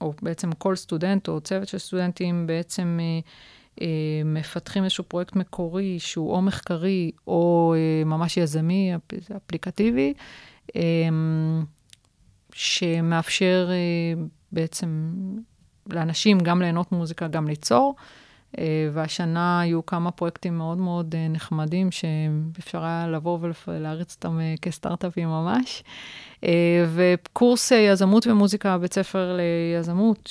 או בעצם כל סטודנט או צוות של סטודנטים בעצם uh, uh, מפתחים איזשהו פרויקט מקורי שהוא או מחקרי או uh, ממש יזמי, אפ, אפליקטיבי, um, שמאפשר uh, בעצם לאנשים גם ליהנות מוזיקה, גם ליצור. אה, והשנה היו כמה פרויקטים מאוד מאוד אה, נחמדים, שאפשר היה לבוא ולהריץ אותם אה, כסטארט-אפים ממש. וקורס יזמות ומוזיקה בבית ספר ליזמות,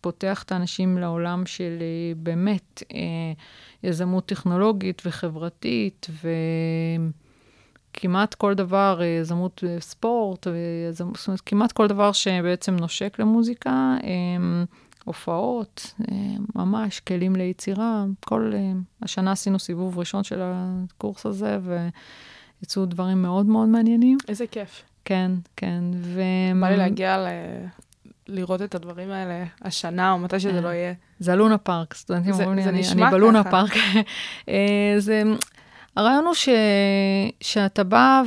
שפותח את האנשים לעולם של באמת יזמות טכנולוגית וחברתית, וכמעט כל דבר, יזמות ספורט, זאת אומרת, כמעט כל דבר שבעצם נושק למוזיקה. הופעות, אה, ממש כלים ליצירה. כל אה, השנה עשינו סיבוב ראשון של הקורס הזה, ויצאו דברים מאוד מאוד מעניינים. איזה כיף. כן, כן. ו... בא לי להגיע ל... לראות את הדברים האלה השנה, או מתי שזה לא יהיה. זה הלונה פארק, סטודנטים אומרים לי, אני, אני בלונה פארק. אה, זה, הרעיון הוא ש, שאתה בא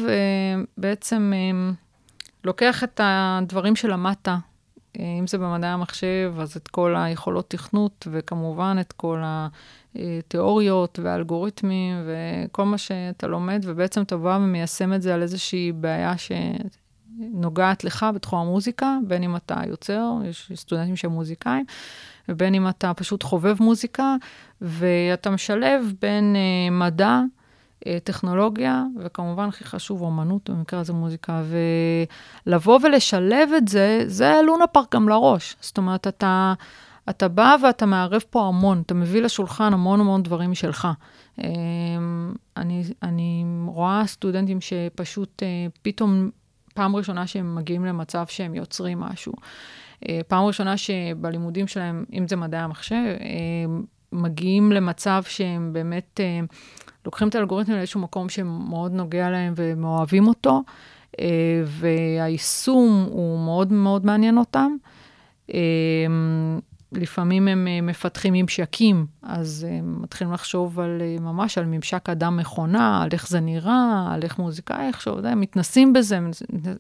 ובעצם לוקח את הדברים שלמדת אם זה במדעי המחשב, אז את כל היכולות תכנות, וכמובן את כל התיאוריות והאלגוריתמים, וכל מה שאתה לומד, ובעצם אתה בא ומיישם את זה על איזושהי בעיה שנוגעת לך בתחום המוזיקה, בין אם אתה יוצר, יש סטודנטים שהם מוזיקאים, ובין אם אתה פשוט חובב מוזיקה, ואתה משלב בין uh, מדע, אה, טכנולוגיה, וכמובן הכי חשוב, אומנות, במקרה הזה מוזיקה, ולבוא ולשלב את זה, זה לונה פארק גם לראש. זאת אומרת, אתה, אתה בא ואתה מערב פה המון, אתה מביא לשולחן המון המון דברים משלך. אה, אני, אני רואה סטודנטים שפשוט אה, פתאום, פעם ראשונה שהם מגיעים למצב שהם יוצרים משהו. פעם ראשונה שבלימודים שלהם, אם זה מדעי המחשב, מגיעים למצב שהם באמת לוקחים את האלגוריתמים לאיזשהו מקום שמאוד נוגע להם והם אוהבים אותו, אה, והיישום הוא מאוד מאוד מעניין אותם. אה, לפעמים הם אה, מפתחים ממשקים, אז הם מתחילים לחשוב על, ממש על ממשק אדם-מכונה, על איך זה נראה, על איך מוזיקאי יחשוב, הם מתנסים בזה,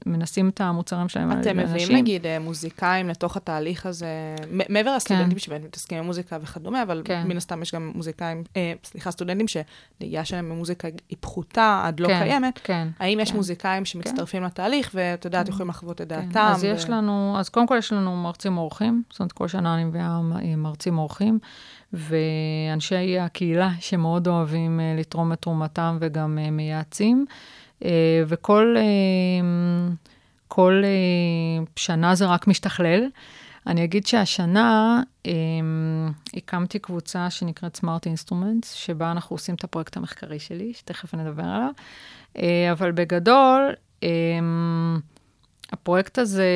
מנסים את המוצרים שלהם אתם מביאים נגיד מוזיקאים לתוך התהליך הזה, מעבר לסטודנטים כן. שבאמת מתעסקים עם מוזיקה וכדומה, אבל כן. מן הסתם יש גם מוזיקאים, אה, סליחה, סטודנטים שנהייה שלהם במוזיקה היא פחותה עד לא כן, קיימת. כן. האם יש כן. מוזיקאים שמצטרפים כן. לתהליך, ואת יודעת, כן. יכולים לחוות את כן. דעתם? אז ו... יש לנו, אז קודם כל יש לנו מרצים אורחים, זאת אומרת, כל שנה אני מביאה מרצים אורחים, ואנשי הקהילה שמאוד אוהבים אה, לתרום את תרומתם וגם אה, מייעצים. אה, וכל כל שנה זה רק משתכלל. אני אגיד שהשנה הקמתי קבוצה שנקראת Smart Instruments, שבה אנחנו עושים את הפרויקט המחקרי שלי, שתכף נדבר עליו. אבל בגדול, הפרויקט הזה,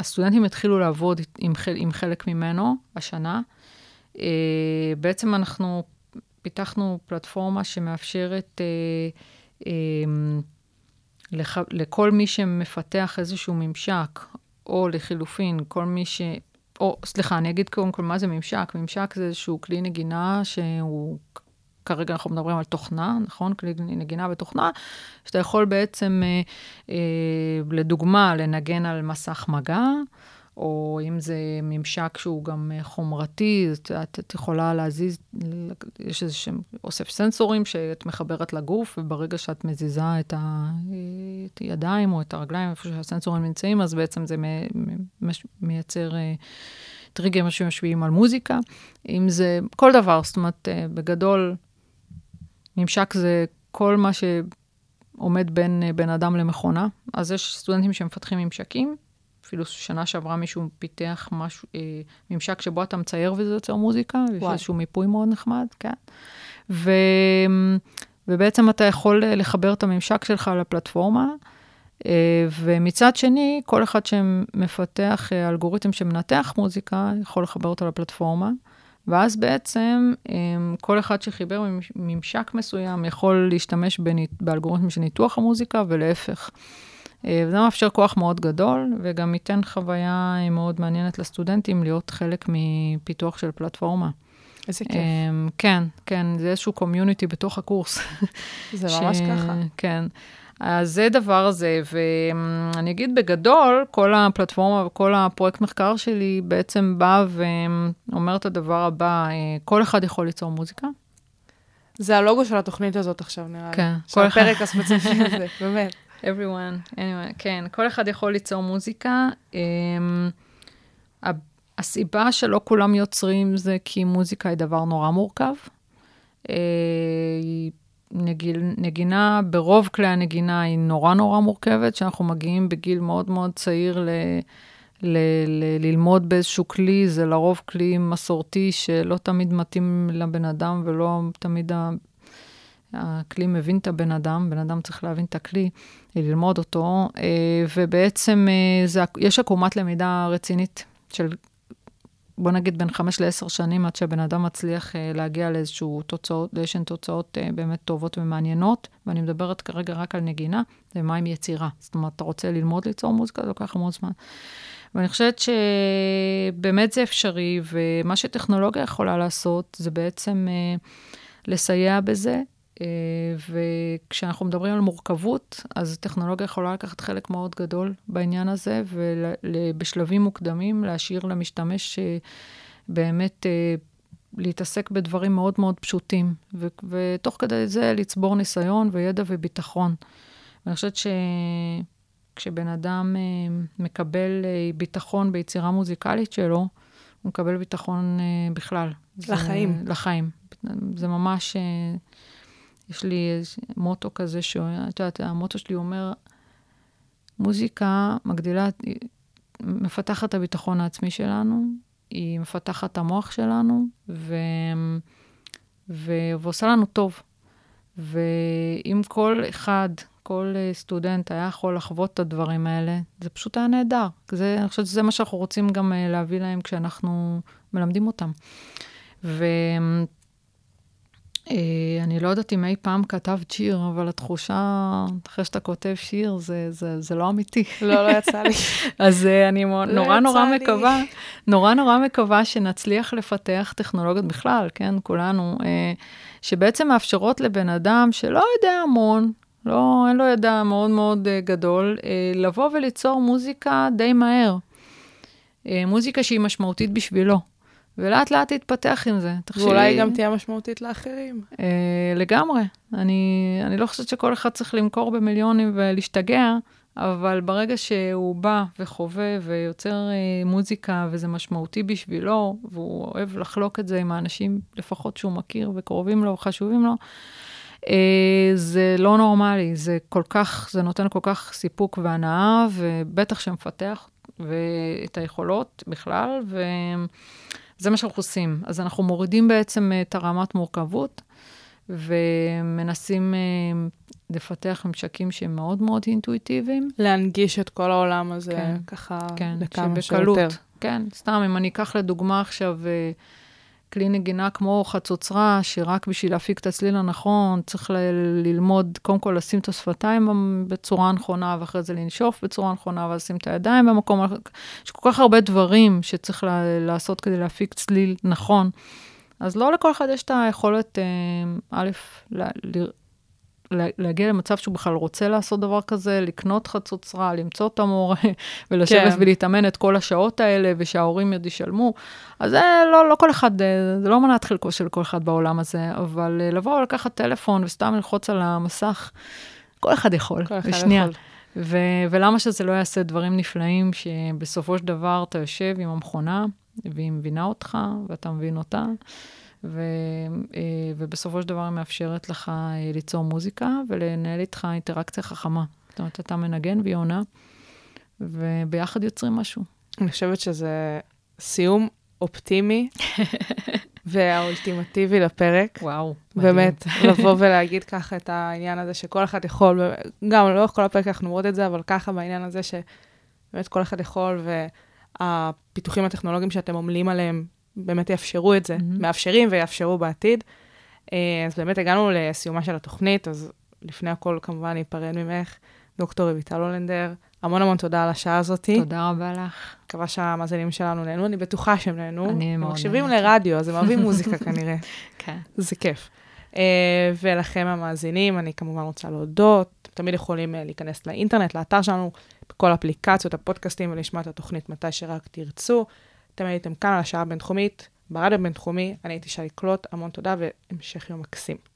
הסטודנטים התחילו לעבוד עם, עם חלק ממנו השנה. אה, בעצם אנחנו פיתחנו פלטפורמה שמאפשרת אה, אה, לח, לכל מי שמפתח איזשהו ממשק, או לחילופין, כל מי ש... או, סליחה, אני אגיד קודם כל מה זה ממשק. ממשק זה איזשהו כלי נגינה שהוא כרגע אנחנו מדברים על תוכנה, נכון? כלי נגינה בתוכנה, שאתה יכול בעצם, אה, אה, לדוגמה, לנגן על מסך מגע, או אם זה ממשק שהוא גם אה, חומרתי, את, את, את יכולה להזיז, יש איזה שהם אוסף סנסורים שאת מחברת לגוף, וברגע שאת מזיזה את, הידיים או את הרגליים, איפה שהסנסורים נמצאים, אז בעצם זה מייצר... אה, טריגרים שמשפיעים על מוזיקה, אם זה כל דבר, זאת אומרת, אה, בגדול, ממשק זה כל מה שעומד בין בן אדם למכונה. אז יש סטודנטים שמפתחים ממשקים. אפילו שנה שעברה מישהו פיתח משהו, אה, ממשק שבו אתה מצייר וזה יוצר מוזיקה, יש איזשהו מיפוי מאוד נחמד, כן. ו, ובעצם אתה יכול לחבר את הממשק שלך לפלטפורמה, אה, ומצד שני, כל אחד שמפתח אה, אלגוריתם שמנתח מוזיקה, יכול לחבר אותו לפלטפורמה. ואז בעצם כל אחד שחיבר ממשק מסוים יכול להשתמש באלגוריתמים של ניתוח המוזיקה ולהפך. אה, וזה מאפשר כוח מאוד גדול, וגם ייתן חוויה מאוד מעניינת לסטודנטים להיות חלק מפיתוח של פלטפורמה. איזה כיף. אמ, כן, כן, זה איזשהו קומיוניטי בתוך הקורס. זה ממש ככה. כן. אז זה דבר הזה, ואני אגיד בגדול, כל הפלטפורמה וכל הפרויקט מחקר שלי בעצם בא ואומר את הדבר הבא, אה, כל אחד יכול ליצור מוזיקה. זה הלוגו של התוכנית הזאת עכשיו, נראה לי. כן, של כל אחד. הפרק הספציפי הזה, באמת. everyone, anyway, כן, כל אחד יכול ליצור מוזיקה. Um, הסיבה שלא כולם יוצרים זה כי מוזיקה היא דבר נורא מורכב. נגינה, ברוב כלי הנגינה היא נורא נורא מורכבת, שאנחנו מגיעים בגיל מאוד מאוד צעיר ל, ל, ל, ללמוד באיזשהו כלי, זה לרוב כלי מסורתי שלא תמיד מתאים לבן אדם ולא תמיד ה, הכלי מבין את הבן אדם, בן אדם צריך להבין את הכלי, ללמוד אותו, אה, ובעצם אה, זה, יש עקומת למידה רצינית של, בוא נגיד, בין חמש לעשר שנים עד שהבן אדם מצליח אה, להגיע לאיזשהו תוצאות, לאיזשהן תוצאות באמת טובות ומעניינות, ואני מדברת כרגע רק על נגינה, זה מה עם יצירה. זאת אומרת, אתה רוצה ללמוד ליצור מוזיקה, זה לוקח המון זמן. ואני חושבת שבאמת זה אפשרי, ומה שטכנולוגיה יכולה לעשות זה בעצם לסייע בזה, וכשאנחנו מדברים על מורכבות, אז טכנולוגיה יכולה לקחת חלק מאוד גדול בעניין הזה, ובשלבים מוקדמים להשאיר למשתמש באמת להתעסק בדברים מאוד מאוד פשוטים, ו- ותוך כדי זה לצבור ניסיון וידע וביטחון. ואני חושבת שכשבן אדם מקבל ביטחון ביצירה מוזיקלית שלו, הוא מקבל ביטחון בכלל. לחיים. זה, לחיים. זה ממש... יש לי מוטו כזה, שאת יודעת, המוטו שלי אומר, מוזיקה מגדילה, מפתחת את הביטחון העצמי שלנו, היא מפתחת את המוח שלנו, ו... ו... ועושה לנו טוב. ואם כל אחד, כל סטודנט היה יכול לחוות את הדברים האלה, זה פשוט היה נהדר. זה, אני חושבת שזה מה שאנחנו רוצים גם להביא להם כשאנחנו מלמדים אותם. ו... אני לא יודעת אם אי פעם כתבת שיר, אבל התחושה, אחרי שאתה כותב שיר, זה, זה, זה לא אמיתי. לא, לא יצא לי. אז אני נורא נורא מקווה, נורא נורא מקווה שנצליח לפתח טכנולוגיות בכלל, כן, כולנו, שבעצם מאפשרות לבן אדם שלא יודע המון, לא, אין לו ידע מאוד מאוד גדול, לבוא וליצור מוזיקה די מהר. מוזיקה שהיא משמעותית בשבילו. ולאט לאט תתפתח עם זה. ואולי היא גם תהיה משמעותית לאחרים. אה, לגמרי. אני, אני לא חושבת שכל אחד צריך למכור במיליונים ולהשתגע, אבל ברגע שהוא בא וחווה ויוצר אה, מוזיקה וזה משמעותי בשבילו, והוא אוהב לחלוק את זה עם האנשים לפחות שהוא מכיר וקרובים לו וחשובים לו, אה, זה לא נורמלי, זה כל כך, זה נותן כל כך סיפוק והנאה, ובטח שמפתח ואת היכולות בכלל, ו... זה מה שאנחנו עושים. אז אנחנו מורידים בעצם את הרמת מורכבות, ומנסים לפתח ממשקים שהם מאוד מאוד אינטואיטיביים. להנגיש את כל העולם הזה כן, ככה כן, לכמה שבקלות, שיותר. כן, סתם, אם אני אקח לדוגמה עכשיו כלי נגינה כמו חצוצרה, שרק בשביל להפיק את הצליל הנכון, צריך ל- ללמוד, קודם כל לשים את השפתיים בצורה הנכונה, ואחרי זה לנשוף בצורה נכונה, ולשים את הידיים במקום, יש כל כך הרבה דברים שצריך ל- לעשות כדי להפיק צליל נכון. אז לא לכל אחד יש את היכולת, א', ל- להגיע למצב שהוא בכלל רוצה לעשות דבר כזה, לקנות חצוצרה, למצוא את המורה, ולשבת כן. ולהתאמן את כל השעות האלה, ושההורים עוד ישלמו. אז זה לא, לא כל אחד, זה לא מנת חלקו של כל אחד בעולם הזה, אבל לבוא ולקחת טלפון וסתם ללחוץ על המסך, כל אחד יכול, כל אחד בשנייה. יכול. ו- ולמה שזה לא יעשה דברים נפלאים, שבסופו של דבר אתה יושב עם המכונה, והיא מבינה אותך, ואתה מבין אותה. ו, ובסופו של דבר היא מאפשרת לך ליצור מוזיקה ולנהל איתך אינטראקציה חכמה. זאת אומרת, אתה מנגן והיא עונה, וביחד יוצרים משהו. אני חושבת שזה סיום אופטימי והאולטימטיבי לפרק. וואו, מדהים. באמת, לבוא ולהגיד ככה את העניין הזה שכל אחד יכול, גם לאורך כל הפרק אנחנו אומרות את זה, אבל ככה בעניין הזה שבאמת כל אחד יכול, והפיתוחים הטכנולוגיים שאתם עמלים עליהם באמת יאפשרו את זה, mm-hmm. מאפשרים ויאפשרו בעתיד. אז באמת הגענו לסיומה של התוכנית, אז לפני הכל כמובן ניפרד ממך, דוקטור רויטל הולנדר, המון המון תודה על השעה הזאת. תודה רבה לך. מקווה שהמאזינים שלנו נהנו, אני בטוחה שהם נהנו. אני מאוד הם מקשיבים. לרדיו, אז הם אוהבים מוזיקה כנראה. כן. זה כיף. Uh, ולכם המאזינים, אני כמובן רוצה להודות. תמיד יכולים uh, להיכנס לאינטרנט, לאתר שלנו, בכל אפליקציות הפודקאסטים ולשמוע את התוכנית מתי שרק תרצו. אתם הייתם כאן על השעה הבינתחומית, ברדיו הבינתחומי, אני הייתי שי קלוט, המון תודה והמשך יום מקסים.